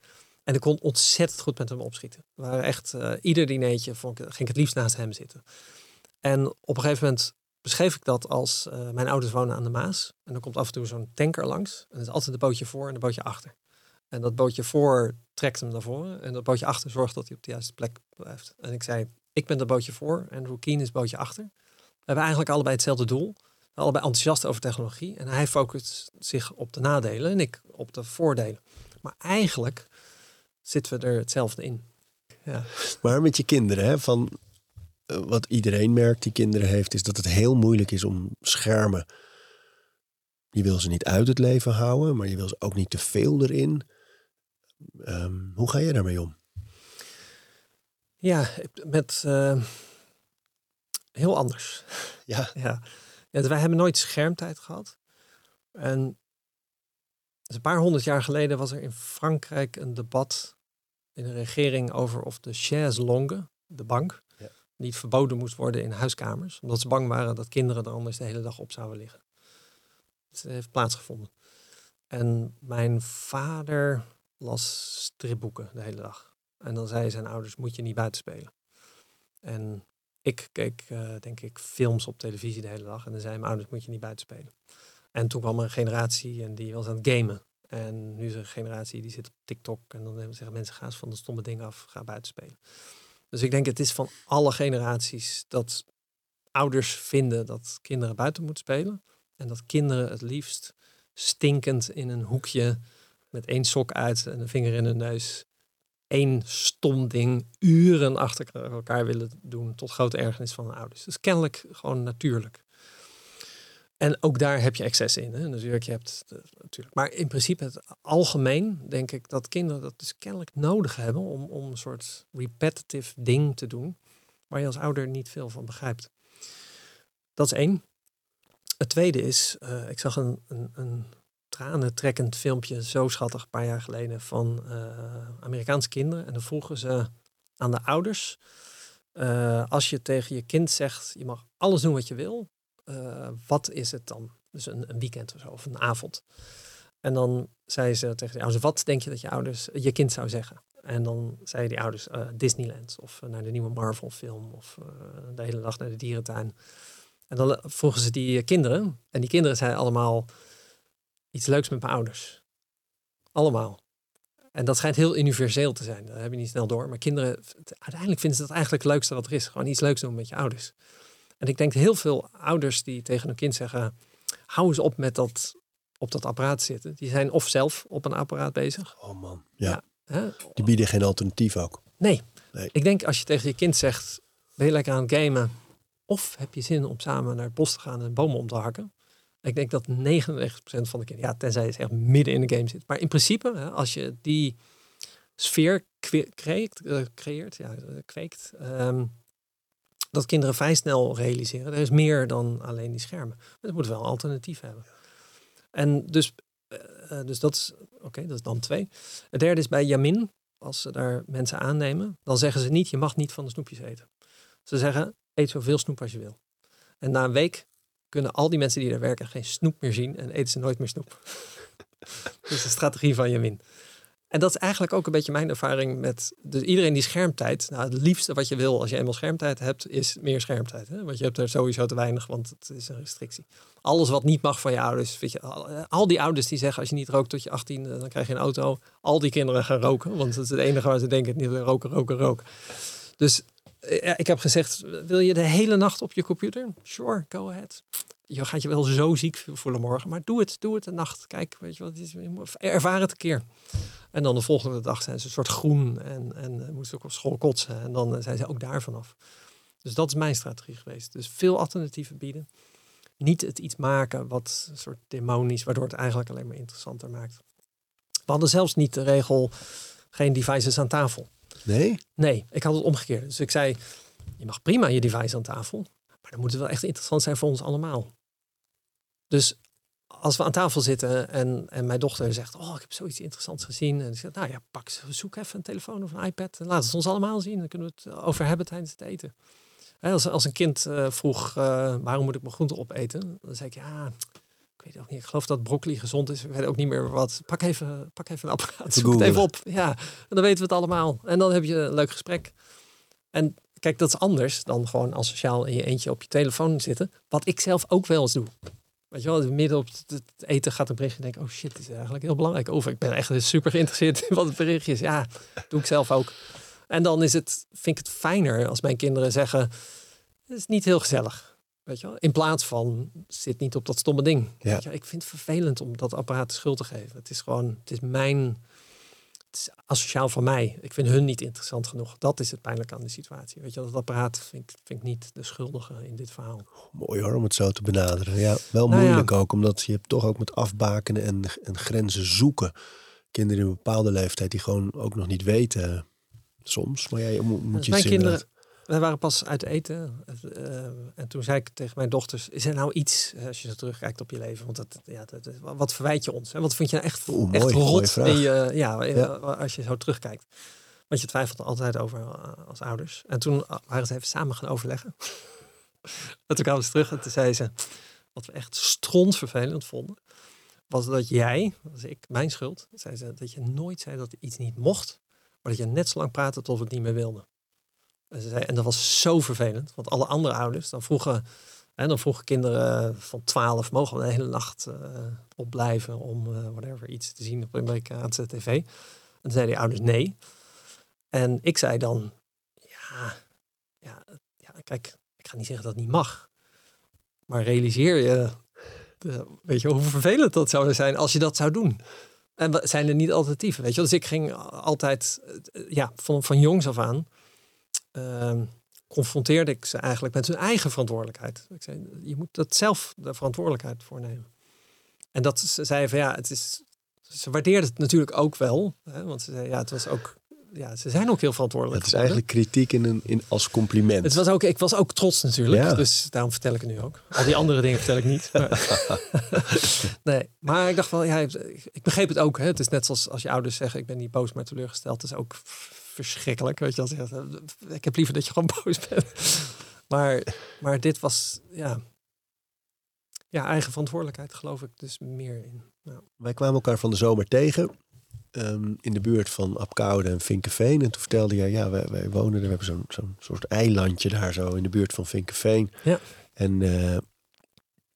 En ik kon ontzettend goed met hem opschieten. We waren echt, ieder dinertje vond ik, ging ik het liefst naast hem zitten. En op een gegeven moment beschreef ik dat als uh, mijn ouders wonen aan de Maas. En dan komt af en toe zo'n tanker langs. En er is altijd een bootje voor en een bootje achter. En dat bootje voor trekt hem naar voren. En dat bootje achter zorgt dat hij op de juiste plek blijft. En ik zei, ik ben dat bootje voor en Rookien is bootje achter. We hebben eigenlijk allebei hetzelfde doel. Allebei enthousiast over technologie. En hij focust zich op de nadelen en ik op de voordelen. Maar eigenlijk zitten we er hetzelfde in. Ja. Maar met je kinderen, hè, van wat iedereen merkt die kinderen heeft, is dat het heel moeilijk is om schermen. Je wil ze niet uit het leven houden, maar je wil ze ook niet te veel erin. Um, hoe ga je daarmee om? Ja, met uh, heel anders. Ja. ja. ja. Wij hebben nooit schermtijd gehad. En dus een paar honderd jaar geleden was er in Frankrijk een debat in de regering over of de chaise longue, de bank, niet verboden moest worden in huiskamers. Omdat ze bang waren dat kinderen er anders de hele dag op zouden liggen. Het heeft plaatsgevonden. En mijn vader las stripboeken de hele dag. En dan zeiden zijn ouders, moet je niet buiten spelen. En ik keek, uh, denk ik, films op televisie de hele dag. En dan zeiden mijn ouders, moet je niet buiten spelen. En toen kwam er een generatie en die was aan het gamen. En nu is er een generatie die zit op TikTok. En dan zeggen mensen, ga eens van de stomme dingen af, ga buiten spelen. Dus ik denk het is van alle generaties dat ouders vinden dat kinderen buiten moeten spelen. En dat kinderen het liefst stinkend in een hoekje met één sok uit en een vinger in hun neus één stom ding uren achter elkaar willen doen tot grote ergernis van hun ouders. Dus kennelijk gewoon natuurlijk. En ook daar heb je excess in. Hè? Natuurlijk, je hebt natuurlijk. Maar in principe, het algemeen denk ik dat kinderen dat dus kennelijk nodig hebben om, om een soort repetitive ding te doen, waar je als ouder niet veel van begrijpt. Dat is één. Het tweede is, uh, ik zag een, een, een tranentrekkend filmpje, zo schattig, een paar jaar geleden, van uh, Amerikaanse kinderen. En dan vroegen ze aan de ouders, als je tegen je kind zegt, je mag alles doen wat je wil, uh, wat is het dan? Dus een, een, weekend of zo, of een avond. En dan zei ze tegen de ouders, wat denk je dat je ouders, je kind zou zeggen? En dan zeiden die ouders uh, Disneyland of uh, naar de nieuwe Marvel film of de hele dag naar de dierentuin. En dan vroegen ze die kinderen, en die kinderen zeiden allemaal iets leuks met mijn ouders. Allemaal. En dat schijnt heel universeel te zijn. Dat heb je niet snel door. Maar kinderen, uiteindelijk vinden ze dat eigenlijk het leukste wat er is. Gewoon iets leuks doen met je ouders. En ik denk heel veel ouders die tegen hun kind zeggen, hou eens op met dat op dat apparaat zitten. Die zijn of zelf op een apparaat bezig. Oh man, ja. Die bieden geen alternatief ook. Nee. Nee. Ik denk als je tegen je kind zegt, ben je lekker aan het gamen? Of heb je zin om samen naar het bos te gaan en bomen om te hakken? Ik denk dat 99% van de kinderen, ja, tenzij je echt midden in de game zit. Maar in principe, hè, als je die sfeer creëert, eh, creëert ja, eh, kweekt, ehm, dat kinderen vrij snel realiseren. Er is meer dan alleen die schermen. Maar het moet wel alternatief hebben. En dus, eh, eh, dus dat is, oké, dat is dan twee. Het derde is bij Jamin, als ze daar mensen aannemen, dan zeggen ze niet, je mag niet van de snoepjes eten. Ze zeggen, eet zoveel snoep als je wil. En na een week kunnen al die mensen die daar werken geen snoep meer zien en eten ze nooit meer snoep. dat is de strategie van Jamin. En dat is eigenlijk ook een beetje mijn ervaring met dus iedereen die schermtijd. Nou, het liefste wat je wil als je eenmaal schermtijd hebt, is meer schermtijd. Hè? Want je hebt er sowieso te weinig, want het is een restrictie. Alles wat niet mag van je ouders. Weet je, al, al die ouders die zeggen als je niet rookt tot je 18, dan krijg je een auto. Al die kinderen gaan roken, want dat is het enige waar ze denken. Niet roken, roken, roken. Dus eh, ja, ik heb gezegd, wil je de hele nacht op je computer? Sure, go ahead. Je gaat je wel zo ziek voelen morgen, maar doe het, doe het een nacht. Kijk, weet je wat, is, ervaar het een keer. En dan de volgende dag zijn ze een soort groen en, en eh, moesten ook op school kotsen. En dan eh, zijn ze ook daar vanaf. Dus dat is mijn strategie geweest. Dus veel alternatieven bieden. Niet het iets maken wat een soort demonisch, waardoor het eigenlijk alleen maar interessanter maakt. We hadden zelfs niet de regel geen devices aan tafel. Nee? Nee, ik had het omgekeerd. Dus ik zei, je mag prima je device aan tafel. Maar dan moet het wel echt interessant zijn voor ons allemaal. Dus als we aan tafel zitten en, en mijn dochter zegt, oh, ik heb zoiets interessants gezien. En ik zeg, nou ja, pak, zoek even een telefoon of een iPad en laat het ons allemaal zien. Dan kunnen we het over hebben tijdens het eten. Hè, als, als een kind eh, vroeg, eh, waarom moet ik mijn groente opeten? Dan zei ik, ja, ik weet ook niet. Ik geloof dat broccoli gezond is. Ik weet ook niet meer wat. Pak even, pak even een apparaat. Zoek het even op. Ja, en dan weten we het allemaal. En dan heb je een leuk gesprek. En kijk, dat is anders dan gewoon als sociaal in je eentje op je telefoon zitten. Wat ik zelf ook wel eens doe. Weet je wel, midden op het eten gaat een berichtje en denk ik, oh shit, dit is eigenlijk heel belangrijk. Of ik ben echt super geïnteresseerd in wat het berichtje is. Ja, doe ik zelf ook. En dan is het, vind ik het fijner als mijn kinderen zeggen, het is niet heel gezellig. Weet je wel? In plaats van, zit niet op dat stomme ding. Ja. Weet je wel? Ik vind het vervelend om dat apparaat de schuld te geven. Het is gewoon, het is mijn, is asociaal van mij. Ik vind hun niet interessant genoeg. Dat is het pijnlijke aan de situatie. Weet je dat apparaat vind ik, vind ik niet de schuldige in dit verhaal. Mooi hoor, om het zo te benaderen. Ja, wel Nou ja. moeilijk ook, omdat je hebt toch ook met afbakenen en, en grenzen zoeken. Kinderen in een bepaalde leeftijd die gewoon ook nog niet weten eh, soms. Maar ja, je moet, moet je mijn kinderen, wij waren pas uit eten. eh, en toen zei ik tegen mijn dochters, is er nou iets, eh, als je zo terugkijkt op je leven, want dat, ja, dat, wat verwijt je ons? Hè? Wat vind je nou echt, Oeh, echt mooi, rot ja, Ja. als je zo terugkijkt? Want je twijfelt er altijd over eh, als ouders. En toen eh, waren ze even samen gaan overleggen. en toen kwamen ze terug en toen zei ze, wat we echt strontvervelend vonden, was dat jij, is ik, mijn schuld, zei ze, dat je nooit zei dat iets niet mocht, maar dat je net zo lang praatte tot we het niet meer wilden. En, dat was zo vervelend, want alle andere ouders dan vroegen, en dan vroegen kinderen van 12, mogen we de hele nacht eh, opblijven om eh, whatever iets te zien op Amerikaanse tv. En zeiden die ouders nee. En ik zei dan, ja, ja, ja, kijk, ik ga niet zeggen dat niet mag. Maar realiseer je, de, weet je, hoe vervelend dat zou zijn als je dat zou doen. En zijn er niet alternatieven, weet je? Dus ik ging altijd, eh, ja, van, van jongs af aan, confronteerde ik ze eigenlijk met hun eigen verantwoordelijkheid. Ik zei, je moet dat zelf de verantwoordelijkheid voor nemen. En dat ze zeiden van ja, het is. Ze waardeerden het natuurlijk ook wel. Hè, want ze ja, het was ook. Ja, ze zijn ook heel verantwoordelijk. Het is geworden. eigenlijk kritiek in een, in, als compliment. Het was ook, ik was ook trots natuurlijk. Ja. Dus daarom vertel ik het nu ook. Al die andere dingen vertel ik niet. Maar, nee, maar ik dacht wel, ja, ik begreep het ook. Hè. Het is net zoals als je ouders zeggen, ik ben niet boos, maar teleurgesteld. Het is ook verschrikkelijk. Weet je, als eh, ik heb liever dat je gewoon boos bent. Maar, maar dit was, ja, ja, eigen verantwoordelijkheid geloof ik dus meer in. Wij kwamen elkaar van de zomer tegen ehm, in de buurt van Apkoude en Vinkenveen. En toen vertelde jij, ja, wij, wij wonen er, we hebben zo'n zo'n soort eilandje daar zo in de buurt van Vinkenveen. Ja. En eh,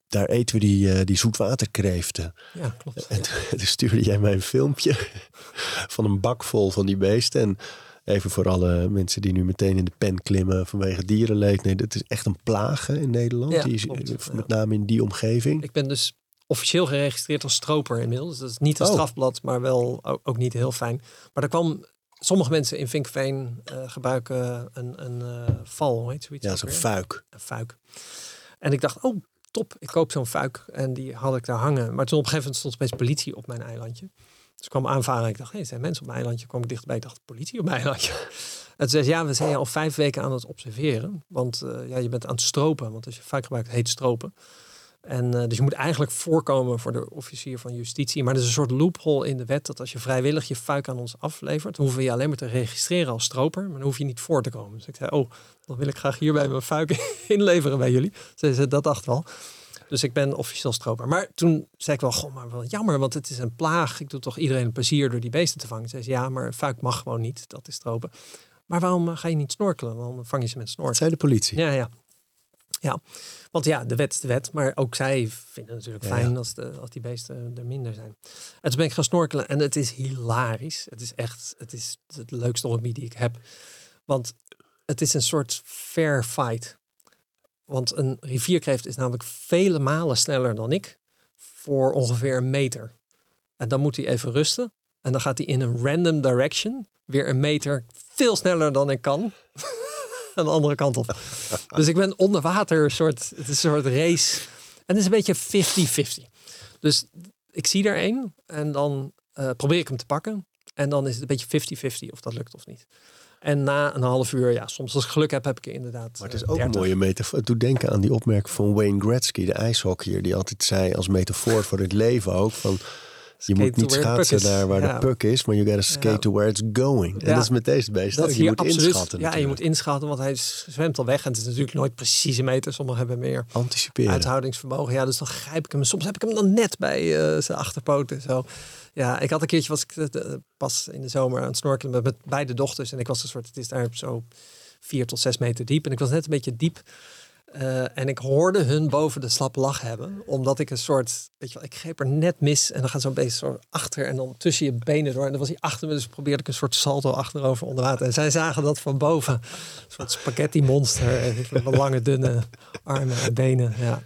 daar eten we die, eh, die zoetwaterkreeften. ja, klopt. En toen, toen stuurde jij mij een filmpje van een bak vol van die beesten. En Even voor alle mensen die nu meteen in de pen klimmen vanwege dierenleed. Nee, dat is echt een plaag hè, in Nederland. Ja, die is, klopt, eh. Met name in die omgeving. Ik ben dus officieel geregistreerd als stroper inmiddels. Dus dat is niet een Oh. strafblad, maar wel ook, ook niet heel fijn. Maar er kwam... Sommige mensen in Vinkveen eh, gebruiken een, een eh, val, heet zoiets? Ja, zo'n fuik. een fuik. En ik dacht, oh top, ik koop zo'n fuik. En die had ik daar hangen. Maar toen op een gegeven moment stond opeens politie op mijn eilandje. Dus ik kwam aanvaren. Ik dacht, hé, hey, zijn mensen op mijn eilandje. kwam ik dichtbij. Ik dacht, politie op mijn eilandje. En toen zei ze, ja, we zijn al vijf weken aan het observeren. Want eh, ja, je bent aan het stropen. Want als je fuik gebruikt, heet stropen. En eh, dus je moet eigenlijk voorkomen voor de officier van justitie. Maar er is een soort loophole in de wet dat als je vrijwillig je fuik aan ons aflevert, hoeven we je alleen maar te registreren als stroper, maar dan hoef je niet voor te komen. Dus ik zei, oh, dan wil ik graag hierbij mijn fuik inleveren bij jullie. Ze zei, dat dacht wel. Dus ik ben officieel stroper. Maar toen zei ik wel, goh, maar wel jammer, want het is een plaag. Ik doe toch iedereen een plezier door die beesten te vangen. Ze zei, ja, maar fuik mag gewoon niet, dat is stropen. Maar waarom eh, ga je niet snorkelen? Dan vang je ze met Dat snorken. zei de politie. Ja, ja. Ja, want ja, de wet is de wet. Maar ook zij vinden het natuurlijk Ja, fijn ja. Als, de, als die beesten er minder zijn. En toen ben ik gaan snorkelen en het is hilarisch. Het is echt het, is het leukste hobby die ik heb. Want het is een soort fair fight. Want een rivierkreeft is namelijk vele malen sneller dan ik. Voor ongeveer een meter. En dan moet hij even rusten. En dan gaat hij in een random direction. Weer een meter veel sneller dan ik kan. aan de andere kant op. Dus ik ben onder water, een soort, het is een soort race. En het is een beetje 50-50. Dus ik zie er één en dan eh, probeer ik hem te pakken. En dan is het een beetje 50-50 of dat lukt of niet. En na een half uur, ja, soms als ik geluk heb, heb ik er inderdaad. Maar het is eh, ook een 30. mooie metafoor. Het doet denken aan die opmerking van Wayne Gretzky, de ijshockeyer, die altijd zei als metafoor voor het leven ook van je Skate moet niet schaatsen daar waar Ja. de puck is, maar you gotta skate Ja. to where it's going. En Ja. dat is met deze beest Dat Je moet absoluut. inschatten Ja, je natuurlijk. moet inschatten, want hij zwemt al weg. En het is natuurlijk nooit precieze meter. Sommigen hebben meer Anticiperen. uithoudingsvermogen. Ja, dus dan grijp ik hem. Soms heb ik hem dan net bij eh, zijn achterpoten. Zo. Ja, ik had een keertje was ik eh, pas in de zomer aan het snorkelen met, met beide dochters. En ik was een soort, het is daar zo vier tot zes meter diep. En ik was net een beetje diep. Eh, en ik hoorde hun boven de slappe lach hebben. Omdat ik een soort, weet je wel, ik greep er net mis. En dan gaat zo'n beest zo achter en dan tussen je benen door. En dan was hij achter me, dus probeerde ik een soort salto achterover onder water. En zij zagen dat van boven. Een soort spaghetti monster. Heb lange, dunne armen en benen. Ja.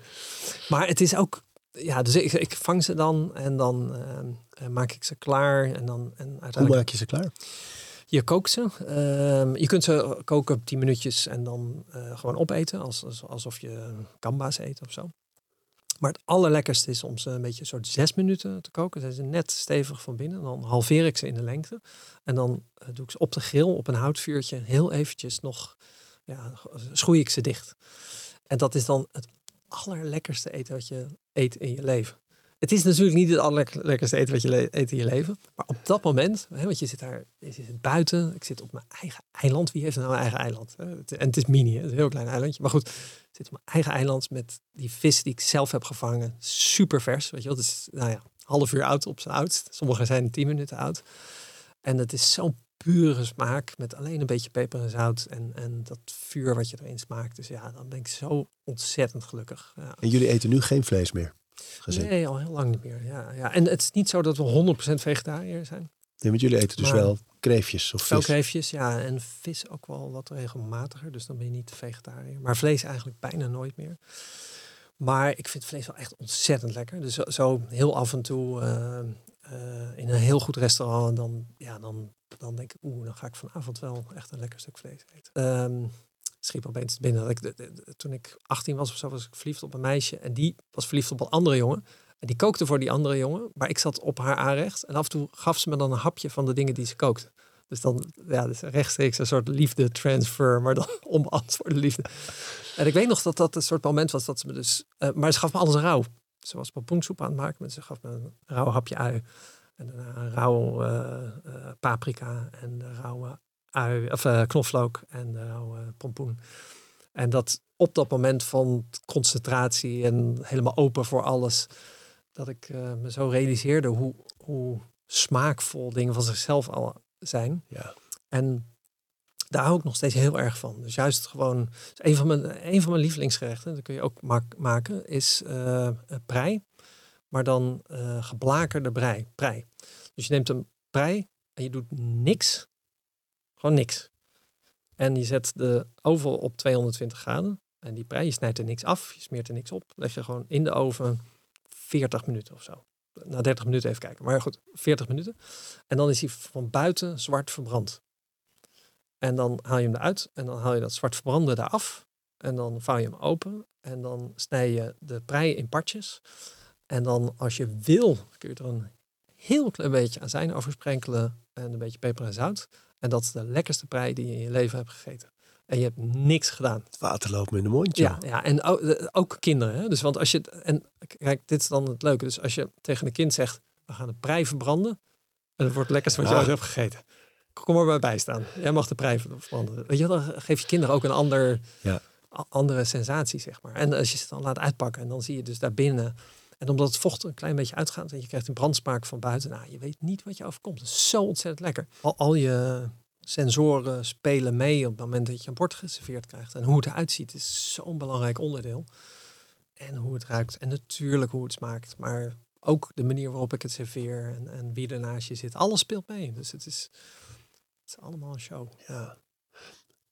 Maar het is ook, ja, dus ik, ik vang ze dan en dan ehm, eh, maak ik ze klaar. En dan en Hoe uiteindelijk maak je ze klaar? je kookt ze. Ehm, je kunt ze koken op 10 minuutjes en dan eh, gewoon opeten. Als, als- alsof je gamba's eet of zo. Maar het allerlekkerste is om ze een beetje een soort zes minuten te koken. Zijn ze net stevig van binnen. Dan halveer ik ze in de lengte. En dan eh, doe ik ze op de grill op een houtvuurtje. Heel eventjes nog ja, schoei ik ze dicht. En dat is dan het allerlekkerste eten wat je eet in je leven. Het is natuurlijk niet het allerlekkerste eten wat je eet in je leven. Maar op dat moment, hè, want je zit daar, je zit buiten. Ik zit op mijn eigen eiland. Wie heeft nou een eigen eiland? En het is mini, een heel klein eilandje. Maar goed, ik zit op mijn eigen eiland met die vis die ik zelf heb gevangen. Super vers, weet je wel. Het is, nou ja, half uur oud op zijn oudst. Sommige zijn tien minuten oud. En het is zo'n pure smaak met alleen een beetje peper en zout. En, en dat vuur wat je erin smaakt. Dus ja, dan ben ik zo ontzettend gelukkig. Ja. En jullie eten nu geen vlees meer? Nee, al heel lang niet meer. Ja, ja. En het is niet zo dat we 100% vegetariër zijn. Nee, want jullie eten dus Maar- wel kreefjes of vis. Velkreefjes, ja. En vis ook wel wat regelmatiger. Dus dan ben je niet vegetariër. Maar vlees eigenlijk bijna nooit meer. Maar ik vind vlees wel echt ontzettend lekker. Dus zo, zo heel af en toe eh, eh, in een heel goed restaurant. Dan, ja, dan, dan denk ik, oeh, dan ga ik vanavond wel echt een lekker stuk vlees eten. Ehm schiep opeens binnen. Dat ik, toen ik 18 was of zo, was ik verliefd op een meisje. En die was verliefd op een andere jongen. En die kookte voor die andere jongen. Maar ik zat op haar aanrecht. En af en toe gaf ze me dan een hapje van de dingen die ze kookte. Dus dan, ja, dus rechtstreeks een soort liefde transfer, maar dan onbeantwoorde liefde. En ik weet nog dat dat een soort moment was dat ze me dus, eh, maar ze gaf me alles rauw. Ze was pompoensoep aan het maken, maar ze gaf me een rauw hapje ui. En daarna een rauw eh, eh, paprika en rauwe ui, of eh, knoflook en de rauwe pompoen. En dat op dat moment van concentratie en helemaal open voor alles, dat ik eh, me zo realiseerde hoe, hoe smaakvol dingen van zichzelf al zijn. Ja. En daar hou ik nog steeds heel erg van. Dus juist gewoon, dus een van mijn, een van mijn lievelingsgerechten, dat kun je ook mak- maken, is eh eh, prei. Maar dan eh geblakerde brei, prei. Dus je neemt een prei en je doet niks. Gewoon niks. En je zet de oven op 220 graden. En die prei, je snijdt er niks af, je smeert er niks op. Leg je gewoon in de oven 40 minuten of zo. Na 30 minuten even kijken. Maar goed, 40 minuten. En dan is hij van buiten zwart verbrand. En dan haal je hem eruit en dan haal je dat zwart verbrande eraf. En dan vouw je hem open en dan snij je de prei in partjes. En dan als je wil, kun je er een heel klein beetje azijn over sprenkelen en een beetje peper en zout. En dat is de lekkerste prei die je in je leven hebt gegeten. En je hebt niks gedaan. Het water loopt me in de mondje. Ja, ja en ook, ook kinderen. Hè? Dus want als je, en kijk, dit is dan het leuke. Dus als je tegen een kind zegt, we gaan de prei verbranden. En het wordt het lekkerste wat je ooit hebt gegeten. Kom maar bij staan. Jij mag de prei verbranden. Weet je, dan geef je kinderen ook een ander, Ja. andere sensatie, zeg maar. En als je ze dan laat uitpakken en dan zie je dus daarbinnen. En omdat het vocht een klein beetje uitgaat en je krijgt een brandsmaak van buiten. Nou, je weet niet wat je overkomt. Het is zo ontzettend lekker. Al, al je sensoren spelen mee op het moment dat je een bord geserveerd krijgt. En hoe het eruit ziet is zo'n belangrijk onderdeel. En hoe het ruikt. En natuurlijk hoe het smaakt. Maar ook de manier waarop ik het serveer. En, en wie er naast je zit. Alles speelt mee. Dus het is, het is allemaal een show. Ja.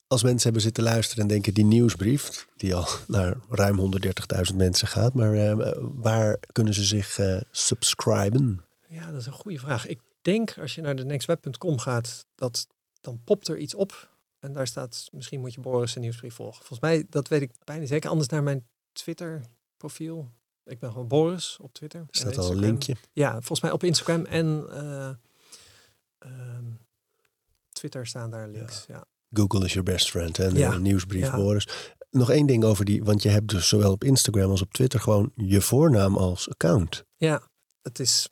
Als mensen hebben zitten luisteren en denken die nieuwsbrief, die al naar ruim 130.000 mensen gaat, maar eh, waar kunnen ze zich eh, subscriben? Ja, dat is een goede vraag. Ik denk als je naar de nextweb.com gaat, dat dan popt er iets op. En daar staat, misschien moet je Boris een nieuwsbrief volgen. Volgens mij, dat weet ik bijna zeker. Anders naar mijn Twitter profiel. Ik ben gewoon Boris op Twitter. Er En staat al een linkje. Ja, volgens mij op Instagram en eh, ehm, Twitter staan daar links. Ja. Google is your best friend en Ja. een nieuwsbrief Ja. Boris. Nog één ding over die, want je hebt dus zowel op Instagram als op Twitter gewoon je voornaam als account. ja, het is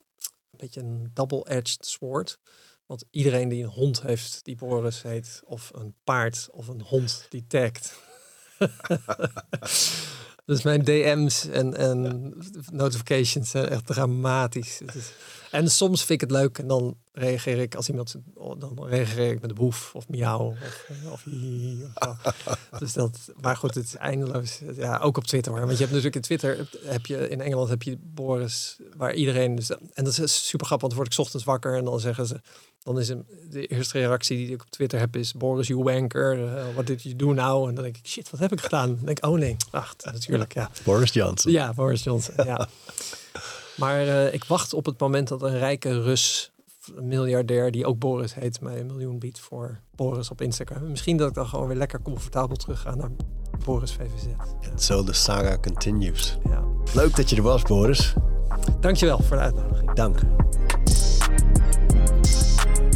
een beetje een double-edged sword. Want iedereen die een hond heeft die Boris heet, of een paard of een hond die tagt. dus mijn DM's en, en notifications zijn echt dramatisch. Is- en soms vind ik het leuk en dan reageer ik als iemand, oh, dan reageer ik met een boef of miauw of, of hihi of. Dus dat, maar goed, het is eindeloos. Ja, ook op Twitter hoor. Want je hebt natuurlijk in Twitter, heb je, in Engeland heb je Boris, waar iedereen, dus, en dat is super grappig, want dan word ik 's ochtends wakker en dan zeggen ze, dan is een, de eerste reactie die ik op Twitter heb is Boris, you wanker, uh, what did you do now? En dan denk ik, shit, wat heb ik gedaan? Dan denk ik, oh nee, ach, natuurlijk, ja. Boris Johnson. Ja, Boris Johnson, ja. Maar eh, ik wacht op het moment dat een rijke Rus, een miljardair, die ook Boris heet, mij een miljoen biedt voor Boris op Instagram. Misschien dat ik dan gewoon weer lekker comfortabel terug ga naar Boris VVZ. Ja. So the saga continues. ja. Leuk dat je er was, Boris. Dankjewel voor de uitnodiging. Dank.